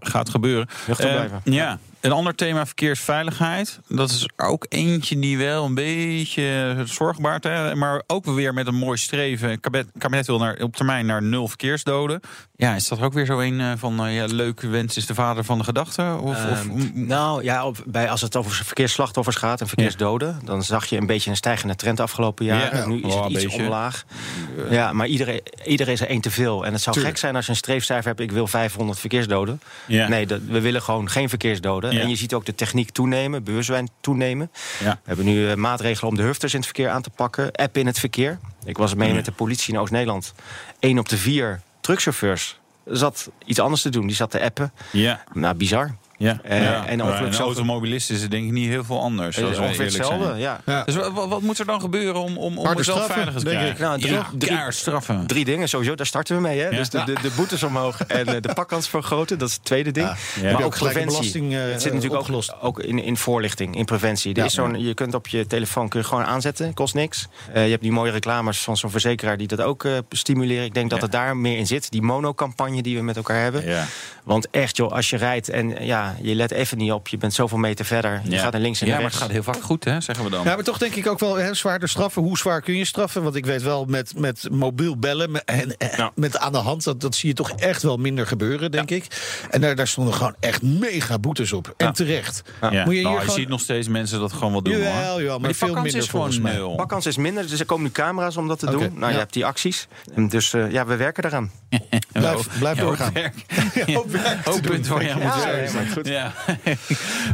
gaat gebeuren. Luchtig Eh, blijven. Ja. Een ander thema, verkeersveiligheid. Dat is ook eentje die wel een beetje zorg baart. Hè? Maar ook weer met een mooi streven. Het kabinet, kabinet wil naar, op termijn naar nul verkeersdoden. Ja, is dat ook weer zo een eh, van... eh, ja, leuk wens is de vader van de gedachte? Of, of, Ehm, nou ja, op, bij, als het over verkeersslachtoffers gaat en verkeersdoden... dan zag je een beetje een stijgende trend afgelopen jaar. Ja, nu is het iets beetje. omlaag. Ja, maar iedereen, iedereen is er één te veel. En het zou Tuurlijk. gek zijn als je een streefcijfer hebt... ik wil 500 verkeersdoden. Nee, dat, we willen gewoon geen verkeersdoden. Worden. Ja. En je ziet ook de techniek toenemen, bewustzijn toenemen. Ja. We hebben nu eh, maatregelen om de hufters in het verkeer aan te pakken. App in het verkeer. Ik was mee met de politie in Oost-Nederland. Eén op de vier truckchauffeurs zat iets anders te doen. Die zat te appen. Ja, Nou, bizar. Ja. Eh, ja. en zelf- automobilist is het denk ik niet heel veel anders. Het als is ongeveer hetzelfde, ja. Ja. Dus wat, moet er dan gebeuren om, om, om mezelf veiliger te krijgen? ik. Nou, drie- ja, drie- straffen. Drie dingen sowieso, daar starten we mee. Hè? Ja. Dus de, de, de boetes omhoog en eh, de pakkans vergroten, dat is het tweede ding. Ja. Ja. Maar ook preventie. belasting, eh, het zit eh, natuurlijk opgelost. ook, ook in, in voorlichting, in preventie. Er Ja. is zo'n, je kunt op je telefoon kun je gewoon aanzetten, kost niks. Eh, je hebt die mooie reclames van zo'n verzekeraar die dat ook eh, stimuleren. Ik denk dat Ja. het daar meer in zit. Die monocampagne die we met elkaar hebben. Ja. Want echt joh, als je rijdt en ja, je let even niet op, je bent zoveel meter verder. Je Ja. gaat naar links en ja, naar maar rechts. het gaat heel vaak goed, hè, zeggen we dan. Ja, maar toch denk ik ook wel hè, zwaarder straffen. Hoe zwaar kun je straffen? Want ik weet wel, met, met mobiel bellen met, en, eh, Ja. met aan de hand... Dat, dat zie je toch echt wel minder gebeuren, denk ik. En daar, daar stonden gewoon echt mega boetes op. En Ja. terecht. Ja. Moet je Nou, hier je gewoon- ziet nog steeds mensen dat gewoon wel doen. Jawel, hoor. jawel, maar maar die veel minder is gewoon nul. Pakkans is minder, dus er komen nu camera's om dat te doen. Nou, ja. je hebt die acties. En dus eh, ja, we werken eraan. Blijf, blijf doorgaan. hoop werk. Hoop punten waar je aan moet Ja.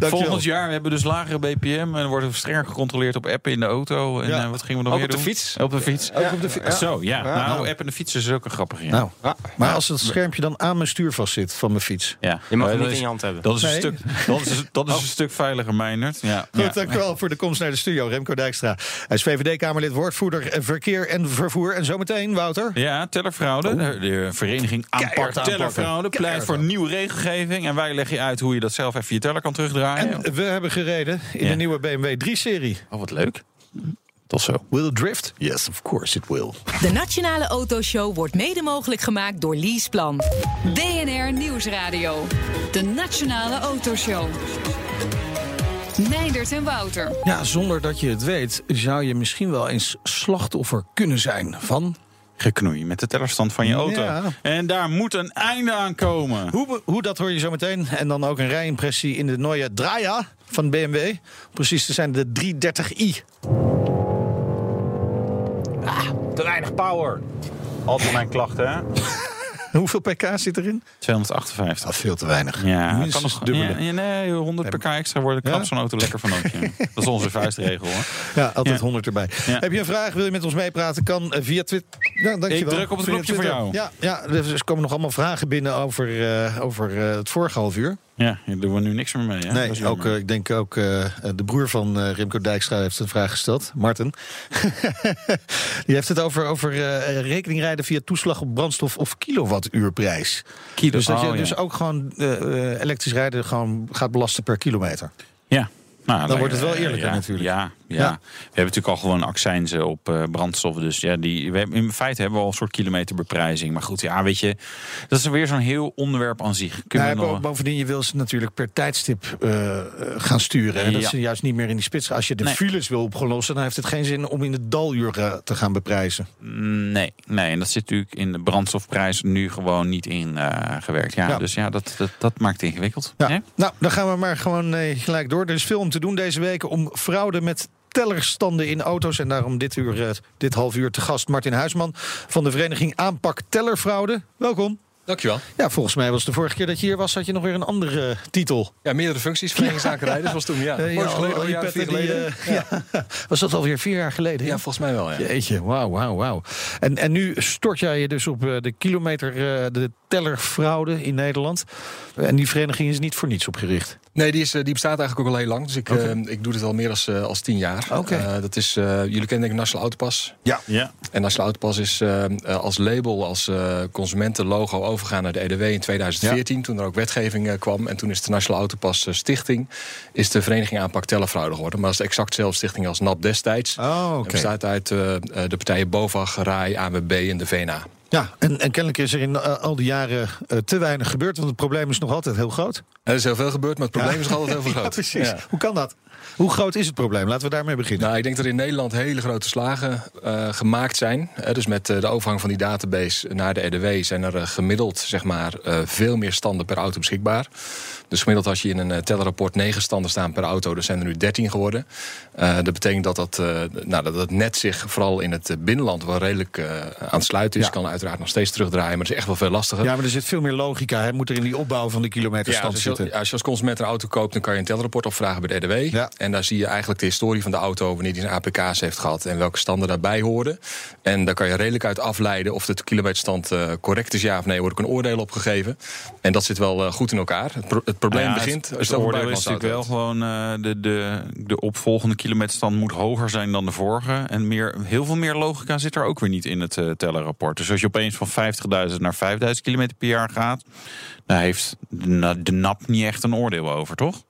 Volgend jaar hebben we dus lagere BPM en er wordt strenger gecontroleerd op appen in de auto. En Ja. eh, wat gingen we nog Ook weer op de doen? fiets. Op de fiets. Ook op de fi- Zo, ja. Nou, Nou. appen en de fiets is ook een grappige. Ja. Nou, Ja. maar als het schermpje dan aan mijn stuur vastzit van mijn fiets. ja. Je mag dat niet is- in je hand hebben. Dat is een stuk, dat is, dat is een stuk veiliger, Meinert. Ja. Goed, dankjewel voor de komst naar de studio, Remco Dijkstra. Hij is VVD-Kamerlid, woordvoerder verkeer en vervoer. En zometeen, Wouter. Ja, tellerfraude. De, vereniging Aanpak. Tellerfraude pleit voor nieuwe regelgeving. En wij leggen je uit hoe je dat zelf even je teller kan terugdraaien. En we hebben gereden in Ja. de nieuwe BMW 3-serie. Oh, wat leuk. Tot zo. Will it drift? Yes, of course it will. De Nationale Autoshow wordt mede mogelijk gemaakt door Leaseplan. BNR Nieuwsradio. De Nationale Autoshow. Meindert en Wouter. Ja, zonder dat je het weet, zou je misschien wel eens slachtoffer kunnen zijn van. Geknoei met de tellerstand van je auto. Ja. En daar moet een einde aan komen. Hoe, hoe dat hoor je zo meteen. En dan ook een rijimpressie in de Neue Draia van BMW. Precies te zijn de 330i. Te weinig power. Altijd mijn klachten, hè? Hoeveel pk zit erin? 258. Dat is veel te weinig. Ja, kan Minstens nog, dubbele. ja, ja, nee, 100 pk extra worden knapt Ja? zo'n auto lekker van. Dat is onze vuistregel, hoor. Ja, altijd Ja. 100 erbij. Heb je een vraag? Wil je met ons meepraten? Kan eh, via Twitter. Ja, dankjewel. Ik druk op het knopje voor jou. Ja, ja, er komen nog allemaal vragen binnen over, eh, over eh, het vorige half uur. Ja, daar doen we nu niks meer mee. Hè? Nee, ook, eh, ik denk ook eh, de broer van eh Remco Dijkstra heeft een vraag gesteld. Martin. Die heeft het over, over eh, rekening rijden via toeslag op brandstof of kilowattuurprijs. Kilo. Dus dat je Oh, ja. dus ook gewoon elektrisch rijden gewoon gaat belasten per kilometer. Ja. Nou, Dan wordt het wel eerlijker ja, natuurlijk. Ja, ja. Ja. we hebben natuurlijk al gewoon accijnzen op eh, brandstof. Dus ja, die, we hebben, in feite hebben we al een soort kilometerbeprijzing. Maar goed, ja, weet je, dat is weer zo'n heel onderwerp aan zich. Kunnen Nou, we nog... bovendien, je wil ze natuurlijk per tijdstip eh, eh, gaan sturen. hè. Dat Ja. ze juist niet meer in die spits. Als je de Nee. files wil opgelossen, dan heeft het geen zin om in het daluur eh, te gaan beprijzen. Nee, nee, en dat zit natuurlijk in de brandstofprijs nu gewoon niet in eh, gewerkt. Ja, Ja. Dus ja, dat, dat, dat maakt het ingewikkeld. Ja. Nou, dan gaan we maar gewoon gelijk door. Er is veel om te doen deze week om fraude met tellerstanden in auto's. En daarom dit, uur, eh, dit half uur te gast Martin Huisman van de vereniging Aanpak Tellerfraude. Welkom. Dankjewel. Ja, volgens mij was de vorige keer dat je hier was, had je nog weer een andere eh, titel. Ja, meerdere functies. Vereniging rijders was toen, ja. Kort ja, geleden, al jaar of vier die, ja. Was dat alweer vier jaar geleden? Ja, volgens mij wel, ja. Jeetje, wauw, wauw, wauw. En, en nu stort jij je dus op de kilometer, de tellerfraude in Nederland. En die vereniging is niet voor niets opgericht. Nee, die, is, eh, die bestaat eigenlijk ook al heel lang. Dus ik, eh, ik doe dit al meer als, eh, als tien jaar. Oké. Eh, dat is, eh, jullie kennen denk ik Nationale Autopas. Ja. En Nationale Autopas is als label, als eh, consumentenlogo overgegaan naar de EDW in 2014. Toen er ook wetgeving eh, kwam. En toen is de Nationale Autopas Stichting... is de Vereniging Aanpak Tellerfraude geworden. Maar dat is exact dezelfde stichting als NAP destijds. Oh, Het bestaat uit de partijen BOVAG, RAI, AWB en de VNA. Ja, en, en kennelijk is er in eh, al die jaren eh, te weinig gebeurd, want het probleem is nog altijd heel groot. Er is heel veel gebeurd, maar het probleem is nog altijd heel veel Ja, groot. precies. Ja. Hoe kan dat? Hoe groot is het probleem? Laten we daarmee beginnen. Nou, ik denk dat er in Nederland hele grote slagen eh, gemaakt zijn. Dus met eh, de overgang van die database naar de RDW zijn er eh, gemiddeld zeg maar, veel meer standen per auto beschikbaar. Dus gemiddeld als je in een tellerrapport 9 standen staan per auto, dan zijn er nu 13 geworden. Dat betekent dat, dat, nou, dat het net zich vooral in het binnenland wel redelijk aan het sluiten is. Ja. kan uiteraard nog steeds terugdraaien, maar het is echt wel veel lastiger. Ja, maar er zit veel meer logica. Hè? Moet er in die opbouw van de kilometerstand als, je, zitten. als je als consument een auto koopt, dan kan je een telrapport opvragen bij de RDW. Ja. En daar zie je eigenlijk de historie van de auto, wanneer die zijn APK's heeft gehad en welke standen daarbij horen. En daar kan je redelijk uit afleiden of de kilometerstand eh, correct is, ja of nee. Wordt ook een oordeel opgegeven. En dat zit wel eh, goed in elkaar. Het, pro- het probleem Nou ja, begint. Het, als het oordeel is natuurlijk wel gewoon... eh, de, de, de opvolgende kilometerstand moet hoger zijn dan de vorige. En meer, heel veel meer logica zit er ook weer niet in het eh tellerrapport. Dus als je opeens van 50.000 naar 5.000 kilometer per jaar gaat... daar heeft de, na- de NAP niet echt een oordeel over, toch?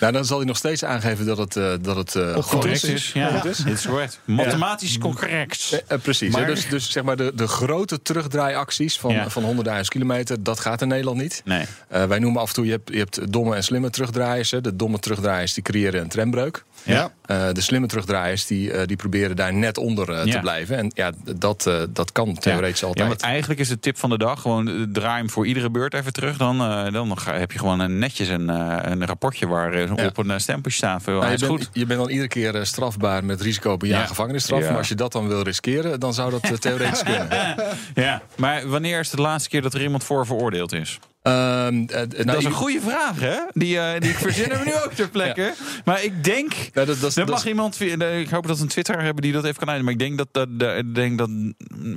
Nou, dan zal hij nog steeds aangeven dat het, eh, dat het eh, goed Correct is. is. Ja, het is correct. Mathematisch correct. Eh, eh, precies. Maar- hè. Dus, dus zeg maar de, de grote terugdraaiacties van, Ja. van 100.000 kilometer, dat gaat in Nederland niet. Nee. Eh, wij noemen af en toe, je hebt, je hebt domme en slimme terugdraaiers. hè. De domme terugdraaiers die creëren een trembreuk. Ja. Eh, de slimme terugdraaiers die, eh, die proberen daar net onder Ja. te blijven. En ja, dat, eh, dat kan theoretisch Ja, altijd. want eigenlijk is de tip van de dag gewoon draai hem voor iedere beurt even terug. Dan, eh, dan heb je gewoon een, netjes een, eh, een rapportje waar eh, Ja. op een stempeltje staat. van, Nou, je, bent, goed. je bent dan iedere keer strafbaar met risico op een jaar Ja. gevangenisstraf. Maar als je dat dan wil riskeren, dan zou dat theoretisch kunnen. Ja, maar wanneer is het de laatste keer dat er iemand voor veroordeeld is? Ehm, eh, nou, dat is een goede vraag, hè? Die, eh, die ik verzinnen we nu ook ter plekke. Maar ik denk... Ja, dat, dat, dat- mag iemand, ik hoop dat een Twitter hebben die dat even kan uitleggen. Maar ik denk dat, dat, denk dat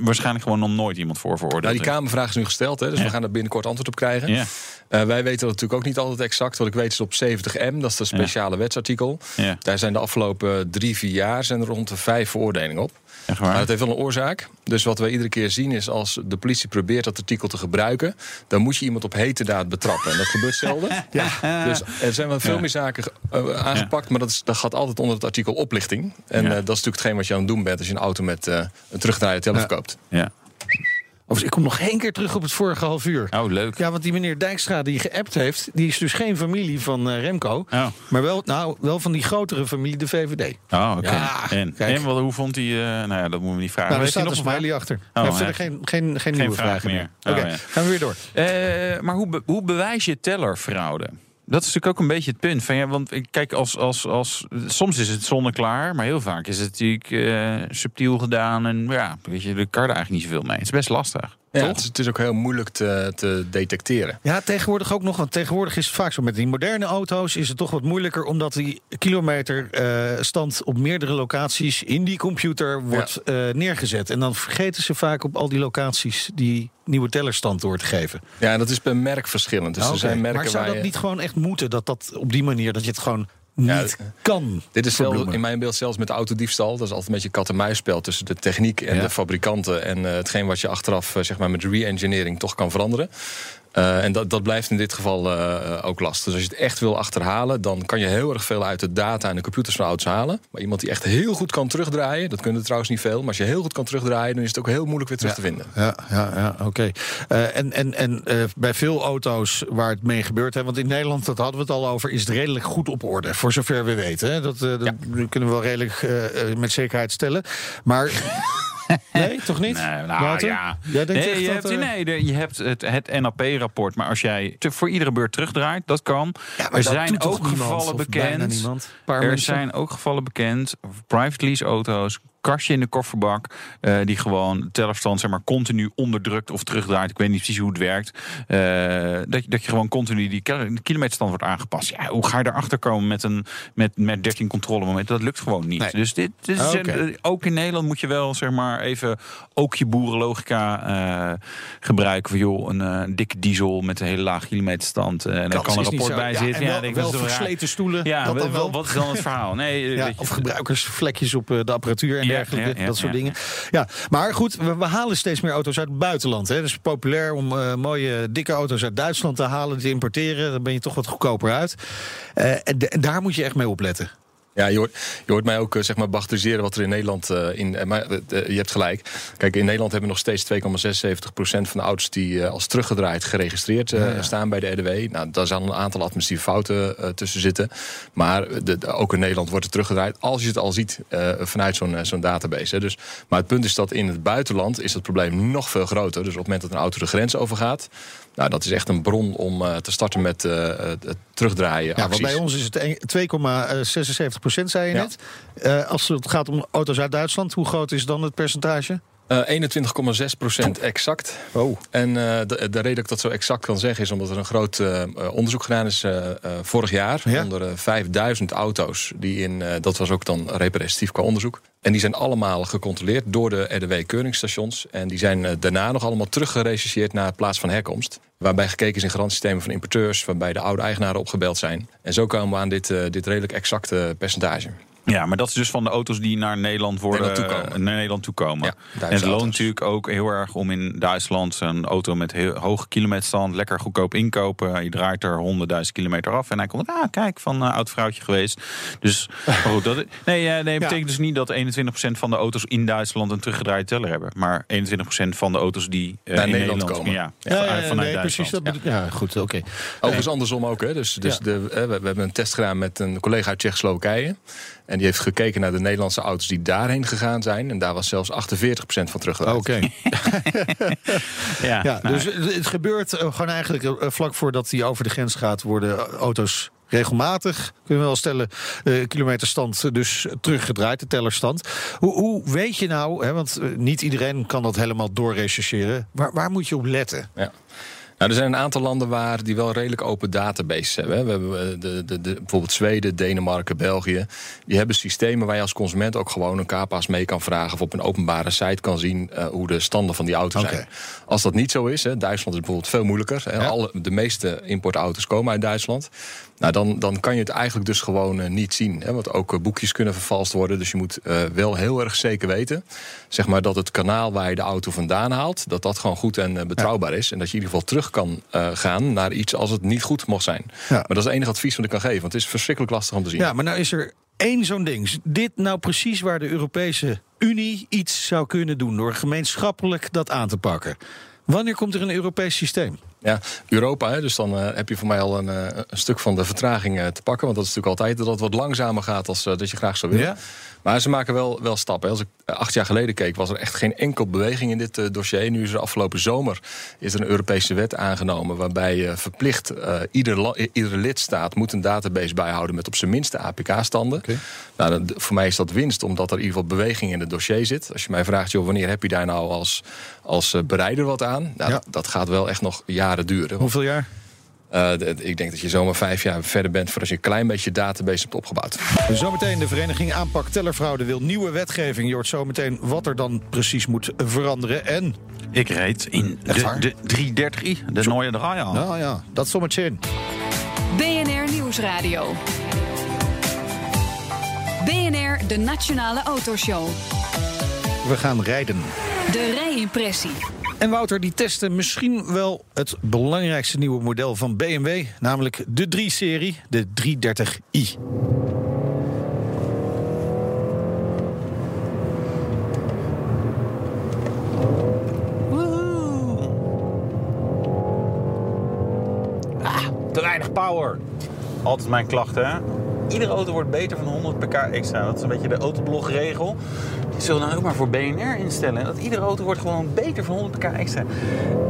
waarschijnlijk gewoon nog nooit iemand voor veroordeeld Nou, die. Kamervraag is nu gesteld, hè, dus Ja. we gaan er binnenkort antwoord op krijgen. Eh, wij weten dat natuurlijk ook niet altijd exact. Wat ik weet is op 70M, dat is dat speciale wetsartikel. Daar zijn de afgelopen drie, vier jaar zijn er rond de vijf veroordelingen op. echt Maar waar. dat heeft wel een oorzaak. Dus wat wij iedere keer zien is als de politie probeert dat artikel te gebruiken, dan moet je iemand op hete daad betrappen. En dat gebeurt zelden. Dus er zijn wel veel Ja. meer zaken eh, aangepakt, maar dat, is, dat gaat altijd onder het artikel oplichting. En Ja. eh, dat is natuurlijk hetgeen wat je aan het doen bent als je een auto met eh, een terugdraaien teller verkoopt. Ja. Of, ik kom nog één keer terug op het vorige half uur. Oh, leuk. Ja, want die meneer Dijkstra die geappt heeft, die is dus geen familie van eh, Remco. Oh, Maar wel, nou, wel van die grotere familie, de VVD. oh oké. Ja, en, en wat, hoe vond hij... eh, nou ja, dat moeten we niet vragen. Nou, hij staat een nog smiley achter. Oh, ja. verder geen, geen, geen, nieuwe vraag vragen meer. meer. Oké, Oh, ja. gaan we weer door. Eh, maar hoe, be- hoe bewijs je tellerfraude? Dat is natuurlijk ook een beetje het punt. Van, ja, want kijk, als, als, als, soms is het zonneklaar, maar heel vaak is het natuurlijk eh, subtiel gedaan. En ja, weet je, de kan er eigenlijk niet zoveel mee. Het is best lastig. Ja, het, is, het is ook heel moeilijk te, te detecteren. Ja, tegenwoordig ook nog. Want tegenwoordig is het vaak zo met die moderne auto's is het toch wat moeilijker. Omdat die kilometerstand op meerdere locaties in die computer wordt eh, neergezet. En dan vergeten ze vaak op al die locaties die nieuwe tellerstand door te geven. Ja, en dat is per merk verschillend. Dus er oké. zijn merken maar zou dat je- niet gewoon echt moeten? Dat dat op die manier, dat je het gewoon Ja, niet kan Dit is zelfs, in mijn beeld zelfs met autodiefstal. Dat is altijd een beetje kat-en-muisspel tussen de techniek en Ja. de fabrikanten. En eh, hetgeen wat je achteraf eh, zeg maar, met re-engineering toch kan veranderen. Eh, en dat, dat blijft in dit geval eh, ook lastig. Dus als je het echt wil achterhalen, dan kan je heel erg veel uit de data en de computers van auto's halen. Maar iemand die echt heel goed kan terugdraaien, dat kunnen er trouwens niet veel. Maar als je heel goed kan terugdraaien, dan is het ook heel moeilijk weer terug te vinden. Ja, ja, ja oké. Eh, en en, en bij veel auto's waar het mee gebeurt, hè, want in Nederland, dat hadden we het al over, is het redelijk goed op orde. Voor zover we weten. Hè. Dat, kunnen we wel redelijk met zekerheid stellen. Maar. nee, toch niet? Nee, nou ja. Jij denkt Nee, echt je, dat, hebt, eh, nee, je hebt het, het NAP-rapport. Maar als jij te, voor iedere beurt terugdraait, dat kan. Ja, er zijn ook gevallen bekend. Er mensen? zijn ook gevallen bekend. Private lease auto's. Kastje in de kofferbak. eh, die gewoon tellerstand zeg maar, continu onderdrukt of terugdraait. Ik weet niet precies hoe het werkt. Eh, dat, je- dat je gewoon continu die kilometerstand wordt aangepast. Ja, hoe ga je erachter komen met, een, met, met 13 controlemomenten? Dat lukt gewoon niet. Nee. Dus dit, dit is, eh, ook in Nederland moet je wel zeg maar, even ook je boerenlogica gebruiken. Van joh, een dikke diesel met een hele lage kilometerstand. en daar kan een rapport bij Ja, zitten. en wel, raar. versleten stoelen. Ja, dat dan wel, wel. wat is dan het verhaal? Nee, Ja, of gebruikersvlekjes op de apparatuur en Ja, dergelijke. dat soort dingen. Ja, maar goed, we, we halen steeds meer auto's uit het buitenland. Hè. Dus populair om eh, mooie, dikke auto's uit Duitsland te halen, te importeren. Dan ben je toch wat goedkoper uit. Eh, en daar moet je echt mee opletten. Ja, je hoort, je hoort mij ook eh, zeg maar bagatelliseren wat er in Nederland eh, in. eh, maar je hebt gelijk. Kijk, in Nederland hebben we nog steeds 2,76% van de auto's die als teruggedraaid geregistreerd staan bij de RDW. Nou, daar zijn een aantal administratieve fouten tussen zitten. Maar de, de- ook in Nederland wordt het teruggedraaid als je het al ziet vanuit zo'n zo'n database. Hè. Dus, maar het punt is dat in het buitenland is het probleem nog veel groter. Dus op het moment dat een auto de grens overgaat, nou, dat is echt een bron om eh, te starten met eh, het terugdraaien. Ja, want bij ons is het een- 2,76 procent, zei je net. Eh, als het gaat om auto's uit Duitsland, hoe groot is dan het percentage? Uh, 21,6% exact. Oh. En uh, de, de, reden dat ik dat zo exact kan zeggen is omdat er een groot uh, onderzoek gedaan is vorig jaar ja? onder 5000 auto's. Die in, dat was ook dan representatief qua onderzoek. En die zijn allemaal gecontroleerd door de RDW-keuringsstations. En die zijn daarna nog allemaal teruggerechercheerd naar plaats van herkomst. Waarbij gekeken is in garantiesystemen van importeurs, waarbij de oude eigenaren opgebeld zijn. En zo komen we aan dit, dit redelijk exacte percentage. Ja, maar dat is dus van de auto's die naar Nederland worden Nederland toekomen. naar Nederland toekomen. Ja, en het loont natuurlijk ook heel erg om in Duitsland een auto met heel hoge kilometerstand lekker goedkoop inkopen. Je draait er 100.000 kilometer af en hij komt, ah, kijk, van uh, oud vrouwtje geweest. Dus goed, dat, nee, uh, nee, betekent dus niet dat 21% van de auto's in Duitsland een teruggedraaid teller hebben, maar 21% van de auto's die uh, naar in Nederland, Nederland komen. Ja, ja, ja, ja nee, precies. Dat ja. goed, oké. Okay. Overigens andersom ook, hè. Dus, dus de, we, we hebben een test gedaan met een collega uit Tsjechoslowakije. En die heeft gekeken naar de Nederlandse auto's die daarheen gegaan zijn. En daar was zelfs 48% van teruggedraaid. Oké. ja, ja, dus het gebeurt gewoon eigenlijk vlak voordat die over de grens gaat... worden auto's regelmatig, kunnen we wel stellen, uh, kilometerstand dus teruggedraaid, de tellerstand. Hoe, hoe weet je nou, hè, want niet iedereen kan dat helemaal doorrechercheren, waar, waar moet je op letten? Ja. Nou, er zijn een aantal landen waar die wel redelijk open databases hebben. We hebben de, de, de, bijvoorbeeld Zweden, Denemarken, België. Die hebben systemen waar je als consument ook gewoon een K-paas mee kan vragen... of op een openbare site kan zien uh, hoe de standen van die auto's okay. zijn. Als dat niet zo is, hè, Duitsland is bijvoorbeeld veel moeilijker. Hè, ja. Alle, de meeste importauto's komen uit Duitsland. Nou, dan, dan kan je het eigenlijk dus gewoon uh, niet zien. Hè, want ook uh, boekjes kunnen vervalst worden. Dus je moet uh, wel heel erg zeker weten... Zeg maar, dat het kanaal waar je de auto vandaan haalt... dat dat gewoon goed en betrouwbaar ja. is. En dat je in ieder geval terug kan gaan naar iets als het niet goed mocht zijn. Ja. Maar dat is het enige advies wat ik kan geven. Want het is verschrikkelijk lastig om te zien. Ja, maar nou is er één zo'n ding. Is dit nou precies waar de Europese Unie iets zou kunnen doen... door gemeenschappelijk dat aan te pakken? Wanneer komt er een Europees systeem? Ja, Europa, hè, dus dan uh, heb je voor mij al een, uh, een stuk van de vertraging uh, te pakken. Want dat is natuurlijk altijd dat het wat langzamer gaat als dat je graag zou willen. Maar ze maken wel, wel stappen. Als ik acht jaar geleden keek, was er echt geen enkel beweging in dit dossier. Nu is er afgelopen zomer is er een Europese wet aangenomen... waarbij je verplicht ieder iedere lidstaat moet een database bijhouden... met op zijn minste APK-standen. Okay. Nou, dan, voor mij is dat winst, omdat er in ieder geval beweging in het dossier zit. Als je mij vraagt, joh, wanneer heb je daar nou als, als bereider wat aan? Nou, ja. dat, dat gaat wel echt nog jaren duren. Hoeveel jaar? Uh, ik denk dat je zomaar vijf jaar verder bent... voordat je een klein beetje database hebt opgebouwd. Zometeen de vereniging Aanpak Tellerfraude wil nieuwe wetgeving. Je hoort zometeen wat er dan precies moet veranderen. En... Ik reed in de, de 330i, de Zo... Nooie Draai aan. Nou ja, dat zometeen in. BNR Nieuwsradio. BNR, de Nationale Autoshow. We gaan rijden. De rijimpressie. En Wouter die testen misschien wel het belangrijkste nieuwe model van BMW, namelijk de 3-serie, de 330i. Ah, te weinig power. Altijd mijn klachten, hè? Iedere auto wordt beter van 100 pk extra. Dat is een beetje de autoblogregel. Zullen nou ook maar voor BNR instellen. Dat iedere auto wordt gewoon beter van 100 pk extra.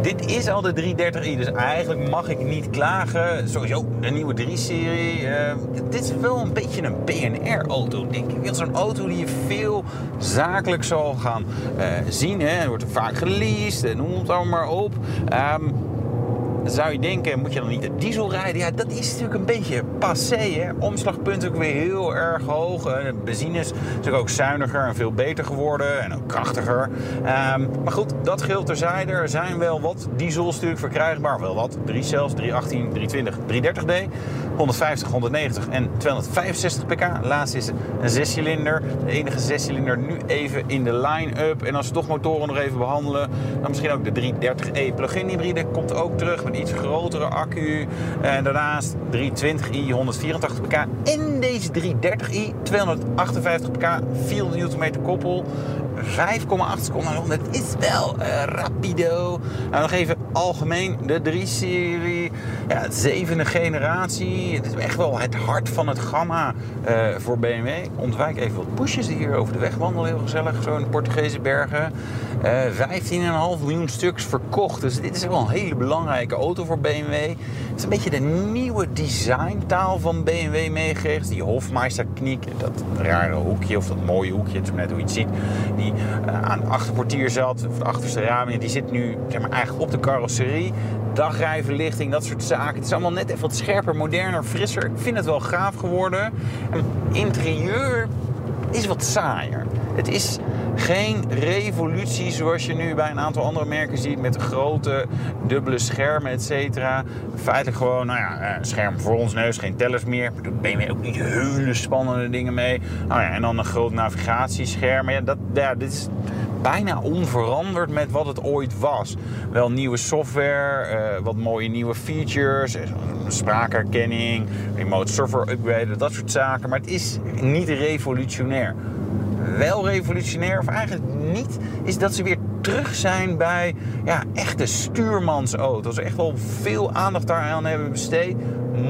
Dit is al de 330i, dus eigenlijk mag ik niet klagen. Sowieso de nieuwe 3-serie. Uh, dit is wel een beetje een BNR-auto, denk ik. Is een auto die je veel zakelijk zal gaan uh, zien. Hè. Er wordt vaak geleased, noem het allemaal maar op. Um, zou je denken, moet je dan niet de diesel rijden? Ja, dat is natuurlijk een beetje passé. Hè? Omslagpunt ook weer heel erg hoog. De benzine is natuurlijk ook zuiniger en veel beter geworden. En ook krachtiger. Um, maar goed, dat geldt terzijde. Er zijn wel wat diesels natuurlijk verkrijgbaar. Wel wat. 3 cells, 318, 320, 330D. 150, 190 en 265 pk. Laatste is een zescilinder. De enige zescilinder nu even in de line-up. En als we toch motoren nog even behandelen... dan misschien ook de 330e plug-in hybride komt ook terug een iets grotere accu. En daarnaast 320i 184 pk. En deze 330i 258 pk, 400 Nm koppel. 5,8 seconden 100 is wel uh, rapido. Nou, nog even algemeen de 3-serie. Ja, het zevende generatie. Het is echt wel het hart van het gamma uh, voor BMW. Ontwijk even wat busjes die hier over de weg wandelen. Heel gezellig, zo in de Portugese bergen. Uh, 15,5 miljoen stuks verkocht. Dus dit is wel een hele belangrijke auto voor BMW. Het is een beetje de nieuwe designtaal van BMW meegekregen. Die Hofmeister-kniek, dat rare hoekje of dat mooie hoekje, het is net hoe je het ziet. Die uh, aan het achterportier zat, of de achterste ramen, die zit nu zeg maar, eigenlijk op de carrosserie. Dagrijverlichting, dat soort zaken. Het is allemaal net even wat scherper, moderner, frisser. Ik vind het wel gaaf geworden. En interieur is wat saaier. Het is geen revolutie zoals je nu bij een aantal andere merken ziet met grote dubbele schermen, et cetera. Feitelijk gewoon, nou ja, een scherm voor ons neus, geen tellers meer. Ben je ook niet hele spannende dingen mee. Nou ja, en dan een groot navigatiescherm. Ja, dat, ja, dit is bijna onveranderd met wat het ooit was. Wel nieuwe software, uh, wat mooie nieuwe features, spraakherkenning, remote software upgraden, dat soort zaken. Maar het is niet revolutionair wel revolutionair, of eigenlijk niet, is dat ze weer terug zijn bij ja, echte stuurmansauto's. Echt wel veel aandacht daaraan hebben besteed.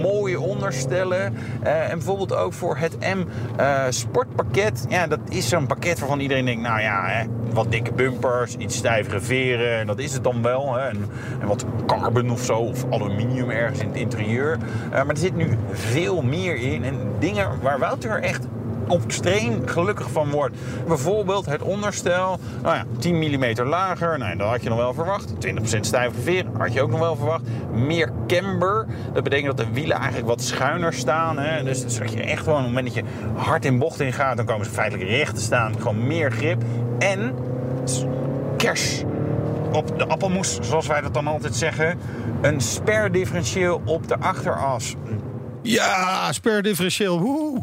Mooie onderstellen. Uh, en bijvoorbeeld ook voor het M-sportpakket. ja, dat is zo'n pakket waarvan iedereen denkt... nou ja, hè, wat dikke bumpers, iets stijvere veren. En dat is het dan wel. Hè. En, wat carbon of zo, of aluminium ergens in het interieur. Uh, maar er zit nu veel meer in. En dingen waar Wouter echt extreem gelukkig van wordt. Bijvoorbeeld het onderstel, nou ja, 10 mm lager, nou, dat had je nog wel verwacht. 20% stijve veer, had je ook nog wel verwacht. Meer camber, dat betekent dat de wielen eigenlijk wat schuiner staan. Hè? Dus dat je echt gewoon op het moment dat je hard in bocht in gaat, dan komen ze feitelijk recht te staan. Gewoon meer grip. En kers op de appelmoes, zoals wij dat dan altijd zeggen. Een sperdifferentieel op de achteras. Ja, sperdifferentieel. Woe.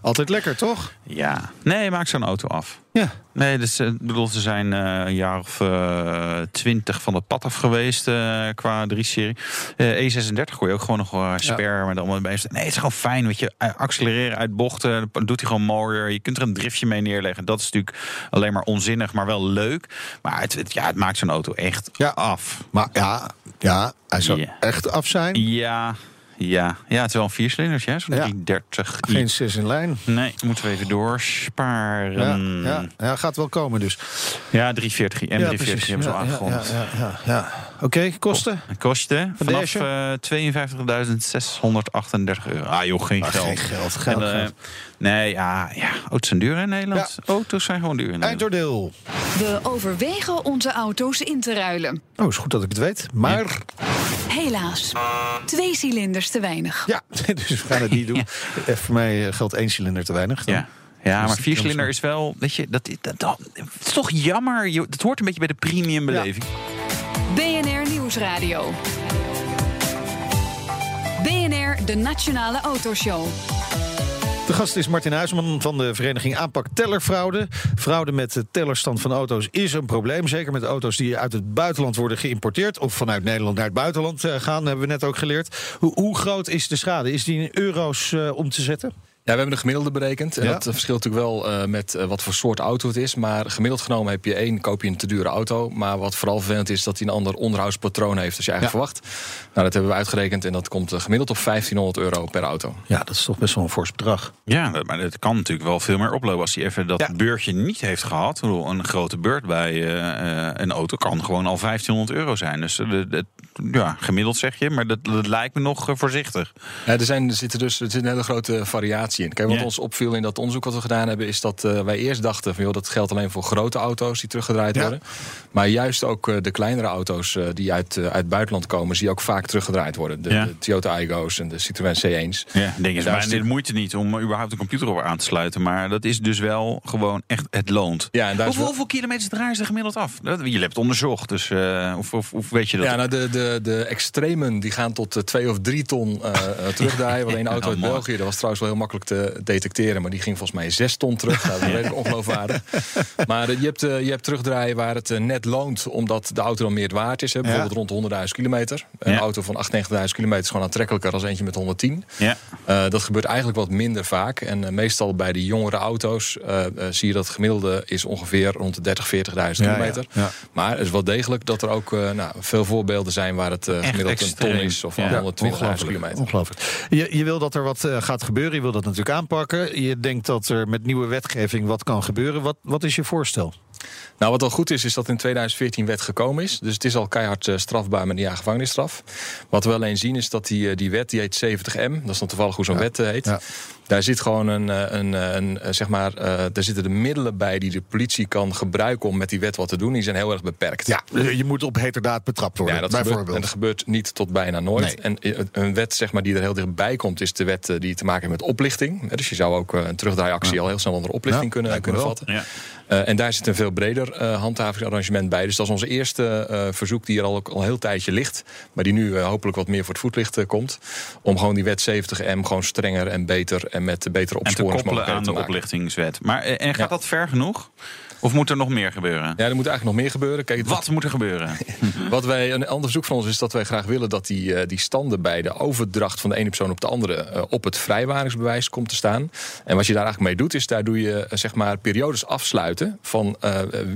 Altijd lekker, toch? Ja. Nee, maak zo'n auto af. Ja. Nee, dus, ik bedoel, ze zijn uh, een jaar of twintig van het pad af geweest uh, qua 3-serie. E36 kon je ook gewoon nog uh, sper met allemaal bij. Nee, het is gewoon fijn, weet je. Accelereren uit bochten, doet hij gewoon mooier. Je kunt er een driftje mee neerleggen. Dat is natuurlijk alleen maar onzinnig, maar wel leuk. Maar het, het ja, het maakt zo'n auto echt ja. af. Maar ja, ja hij zou echt af zijn. Ja, ja, ja het is wel een viercilinders, ja, zo'n ja. 330. Geen zes in lijn. Nee, moeten we even doorsparen. Ja, ja, ja, gaat wel komen dus. Ja, 340 en 340 hebben ze al aangekondigd. Ja, ja, ja, Oké, okay, kosten? Kosten vanaf uh, 52.638 euro. Ah joh, geen ah, geld. Geen geld, geld, en, uh, geld. Nee, ja, ja, auto's zijn duur in Nederland. Auto's zijn gewoon duur in Nederland. Eindoordeel. We overwegen onze auto's in te ruilen. Oh, is goed dat ik het weet. Maar... Helaas, twee cilinders te weinig. Ja, dus we gaan het niet doen. ja. Voor mij geldt één cilinder te weinig. Dan. Ja. Ja, maar viercilinder is wel, weet je, dat, dat, is toch jammer. Dat hoort een beetje bij de premium beleving. Ja. Nieuwsradio. BNR, de Nationale Autoshow. De gast is Martin Huisman van de vereniging Aanpak Tellerfraude. Fraude met de tellerstand van auto's is een probleem. Zeker met auto's die uit het buitenland worden geïmporteerd... of vanuit Nederland naar het buitenland gaan, hebben we net ook geleerd. Hoe, groot is de schade? Is die in euro's uh, om te zetten? Ja, we hebben een gemiddelde berekend. En ja. dat verschilt natuurlijk wel uh, met uh, wat voor soort auto het is. Maar gemiddeld genomen heb je één, koop je een te dure auto. Maar wat vooral vervelend is, dat hij een ander onderhoudspatroon heeft als je eigenlijk ja. verwacht. Nou, dat hebben we uitgerekend en dat komt uh, gemiddeld op 1500 euro per auto. Ja, dat is toch best wel een fors bedrag. Ja, maar het kan natuurlijk wel veel meer oplopen als hij even dat ja. beurtje niet heeft gehad. Een grote beurt bij een auto kan gewoon al 1500 euro zijn. Dus ja, gemiddeld zeg je, maar dat, dat lijkt me nog voorzichtig. Ja, er, zijn, er, zitten dus, er zit een hele grote variatie in. Kijk, wat ja. ons opviel in dat onderzoek wat we gedaan hebben, is dat uh, wij eerst dachten van joh, dat geldt alleen voor grote auto's die teruggedraaid ja. worden. Maar juist ook uh, de kleinere auto's uh, die uit, uit het buitenland komen, zie je ook vaak teruggedraaid worden. De, ja. de Toyota Aygo's en de Citroën C1's. Ja, denk je, maar dit moeite niet om überhaupt een computer op aan te sluiten. Maar dat is dus wel gewoon echt, het loont. Ja, en hoeveel, hoeveel kilometers draaien ze gemiddeld af? Dat, je hebt het onderzocht, dus of, of, of, weet je dat? Ja, nou de, de de, extremen die gaan tot 2 of 3 ton terugdraaien. Want een auto uit België, dat was trouwens wel heel makkelijk te detecteren. Maar die ging volgens mij 6 ton terug. Nou, dat is redelijk ongeloofwaardig. Maar je, hebt, je hebt terugdraaien waar het net loont, omdat de auto dan meer waard is. Hè? Bijvoorbeeld rond 100.000 kilometer. Een ja. auto van 98.000 kilometer is gewoon aantrekkelijker als eentje met 110. Ja. dat gebeurt eigenlijk wat minder vaak. En meestal bij die jongere auto's zie je dat het gemiddelde is ongeveer rond de 30.000, 40.000 kilometer. Maar het is wel degelijk dat er ook nou, veel voorbeelden zijn waar het uh, gemiddeld een ton is of ja. 120.000 kilometer. Ongelooflijk. Je, je wil dat er wat uh, gaat gebeuren, je wil dat natuurlijk aanpakken. Je denkt dat er met nieuwe wetgeving wat kan gebeuren. Wat, wat is je voorstel? Nou, wat al goed is, is dat in 2014 wet gekomen is. Dus het is al keihard uh, strafbaar met een jaar gevangenisstraf. Wat we alleen zien is dat die, die wet, die heet 70M. Dat is dan toevallig hoe zo'n ja. wet heet. Ja. Daar zit gewoon een, een, een, een zeg maar, uh, daar zitten de middelen bij die de politie kan gebruiken om met die wet wat te doen. Die zijn heel erg beperkt. Ja, je moet op heterdaad betrapt worden. Ja, dat bijvoorbeeld. Gebeurt, en dat gebeurt niet tot bijna nooit. Nee. En een wet zeg maar, die er heel dichtbij komt, is de wet die te maken heeft met oplichting. Dus je zou ook een terugdraaiactie ja. al heel snel onder oplichting ja, kunnen, kunnen vatten. Ja. Uh, en daar zit een veel breder uh, handhavingsarrangement bij. Dus dat is onze eerste uh, verzoek die er al, al een heel tijdje ligt. Maar die nu hopelijk wat meer voor het voetlicht komt. Om gewoon die wet 70M gewoon strenger en beter en met betere opsporingsmogelijkheden te, aan de oplichtingswet. Maar en gaat dat ver genoeg? Of moet er nog meer gebeuren? Ja, er moet eigenlijk nog meer gebeuren. Kijk, wat, moet er gebeuren? wat wij, een ander verzoek van ons is dat wij graag willen dat die, uh, die standen bij de overdracht van de ene persoon op de andere uh, op het vrijwaringsbewijs komt te staan. En wat je daar eigenlijk mee doet, is daar doe je uh, zeg maar periodes afsluiten van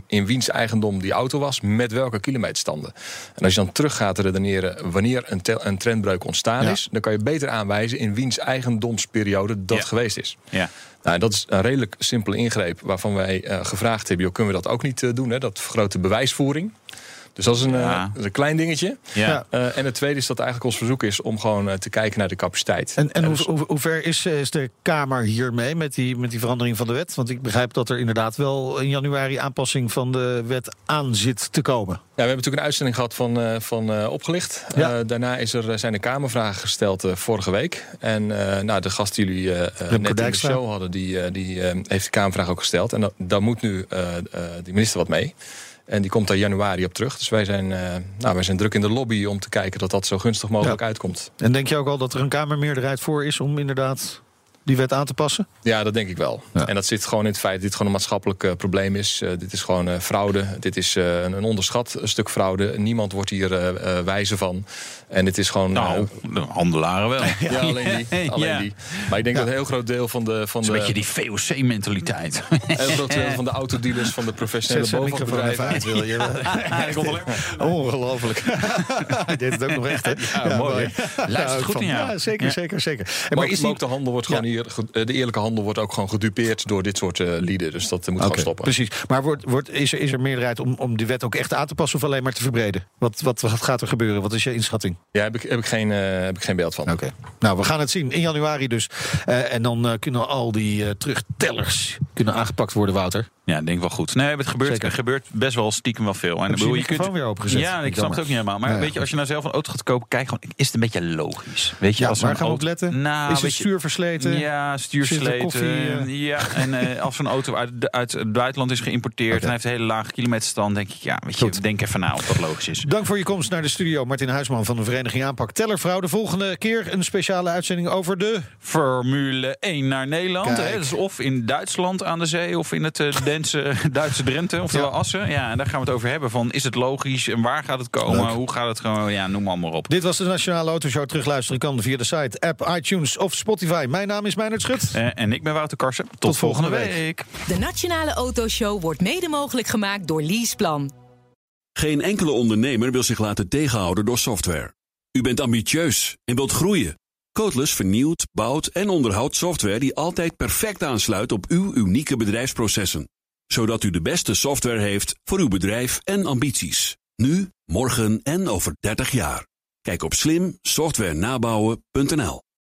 in wiens eigendom die auto was, met welke kilometerstanden. En als je dan terug gaat redeneren wanneer een, een trendbreuk ontstaan ja. is, dan kan je beter aanwijzen in wiens eigendomsperiode dat ja. geweest is. Ja. Nou, dat is een redelijk simpele ingreep waarvan wij uh, gevraagd hebben: kunnen we dat ook niet uh, doen? Hè? Dat vergroot de bewijsvoering. Dus dat is een, ja. uh, een klein dingetje. Ja. Uh, en het tweede is dat eigenlijk ons verzoek is om gewoon uh, te kijken naar de capaciteit. En, en dus... hoe, hoe, ver is, is, de Kamer hiermee met die, met die verandering van de wet? Want ik begrijp dat er inderdaad wel in januari aanpassing van de wet aan zit te komen. Ja, we hebben natuurlijk een uitzending gehad van, van Opgelicht. Ja. daarna is er, zijn er Kamervragen gesteld vorige week. En nou, de gast die jullie net in de show hadden, die, die heeft de Kamervraag ook gesteld. En dat, daar moet nu de minister wat mee. En die komt daar januari op terug. Dus wij zijn, uh, nou, wij zijn druk in de lobby om te kijken dat dat zo gunstig mogelijk ja. uitkomt. En denk je ook al dat er een Kamermeerderheid voor is om inderdaad die wet aan te passen? Ja, dat denk ik wel. Ja. En dat zit gewoon in het feit dat dit gewoon een maatschappelijk uh, probleem is. Uh, dit is gewoon uh, fraude. Dit is een, een, onderschat stuk fraude. Niemand wordt hier wijze van. En het is gewoon... Nou, de handelaren wel. ja, alleen die. Alleen ja. die. Maar ik denk dat een heel groot deel van de... Van een de, beetje die VOC-mentaliteit. Een heel groot deel van de autodealers, van de professionele bovenbedrijven... uit, wil je. Ongelooflijk. Hij deed het ook nog echt, hè? Ja, mooi. Luister goed in jou. Ja, zeker, zeker, zeker. Maar is die... de handel wordt gewoon hier... De eerlijke handel wordt ook gewoon gedupeerd door dit soort uh, lieden. Dus dat moet okay, gewoon stoppen. Precies. Maar wordt, wordt, is, er, is er meerderheid om, om die wet ook echt aan te passen... of alleen maar te verbreden? Wat, wat, wat gaat er gebeuren? Wat is je inschatting? Ja, heb ik, heb ik, geen, heb ik geen beeld van. Oké. Nou, we gaan het zien in januari dus. En dan kunnen al die terugtellers kunnen aangepakt worden, Wouter. Ja, denk wel goed. Nee, het gebeurt, gebeurt best wel stiekem wel veel. En dan bedoel, je kunt weer opengezet. Ja, ik snap het ook niet helemaal. Maar weet je, als je nou zelf een auto gaat kopen, kijk gewoon, is het een beetje logisch. Weet je, ja, als waar gaan we op letten? Nou, is het stuur versleten? Ja, stuur versleten. Ja, en uh, als zo'n auto uit, uit het buitenland is geïmporteerd okay. en heeft een hele lage kilometerstand, denk ik, ja, weet je, Goed. denk even na of dat logisch is. Dank voor je komst naar de studio, Martin Huisman van de Vereniging Aanpak Tellervrouw. De volgende keer een speciale uitzending over de Formule 1 naar Nederland. Hè? Dus of in Duitsland aan de zee of in het uh, Dense Duitse Drenthe, oftewel ja. Assen. Ja, en daar gaan we het over hebben. Van, is het logisch en waar gaat het komen? Leuk. Hoe gaat het gewoon? Ja, noem maar, maar op. Dit was de Nationale Autoshow. Terugluisteren kan via de site, app, iTunes of Spotify. Mijn naam is Meijnerd Schut. Uh, en ik ben Wouter Karsen. Tot, Tot volgende, volgende week. week. De Nationale Autoshow wordt mede mogelijk gemaakt door Leaseplan. Geen enkele ondernemer wil zich laten tegenhouden door software. U bent ambitieus en wilt groeien. Codeless vernieuwt, bouwt en onderhoudt software die altijd perfect aansluit op uw unieke bedrijfsprocessen. Zodat u de beste software heeft voor uw bedrijf en ambities. Nu, morgen en over 30 jaar. Kijk op slimsoftwarenabouwen.nl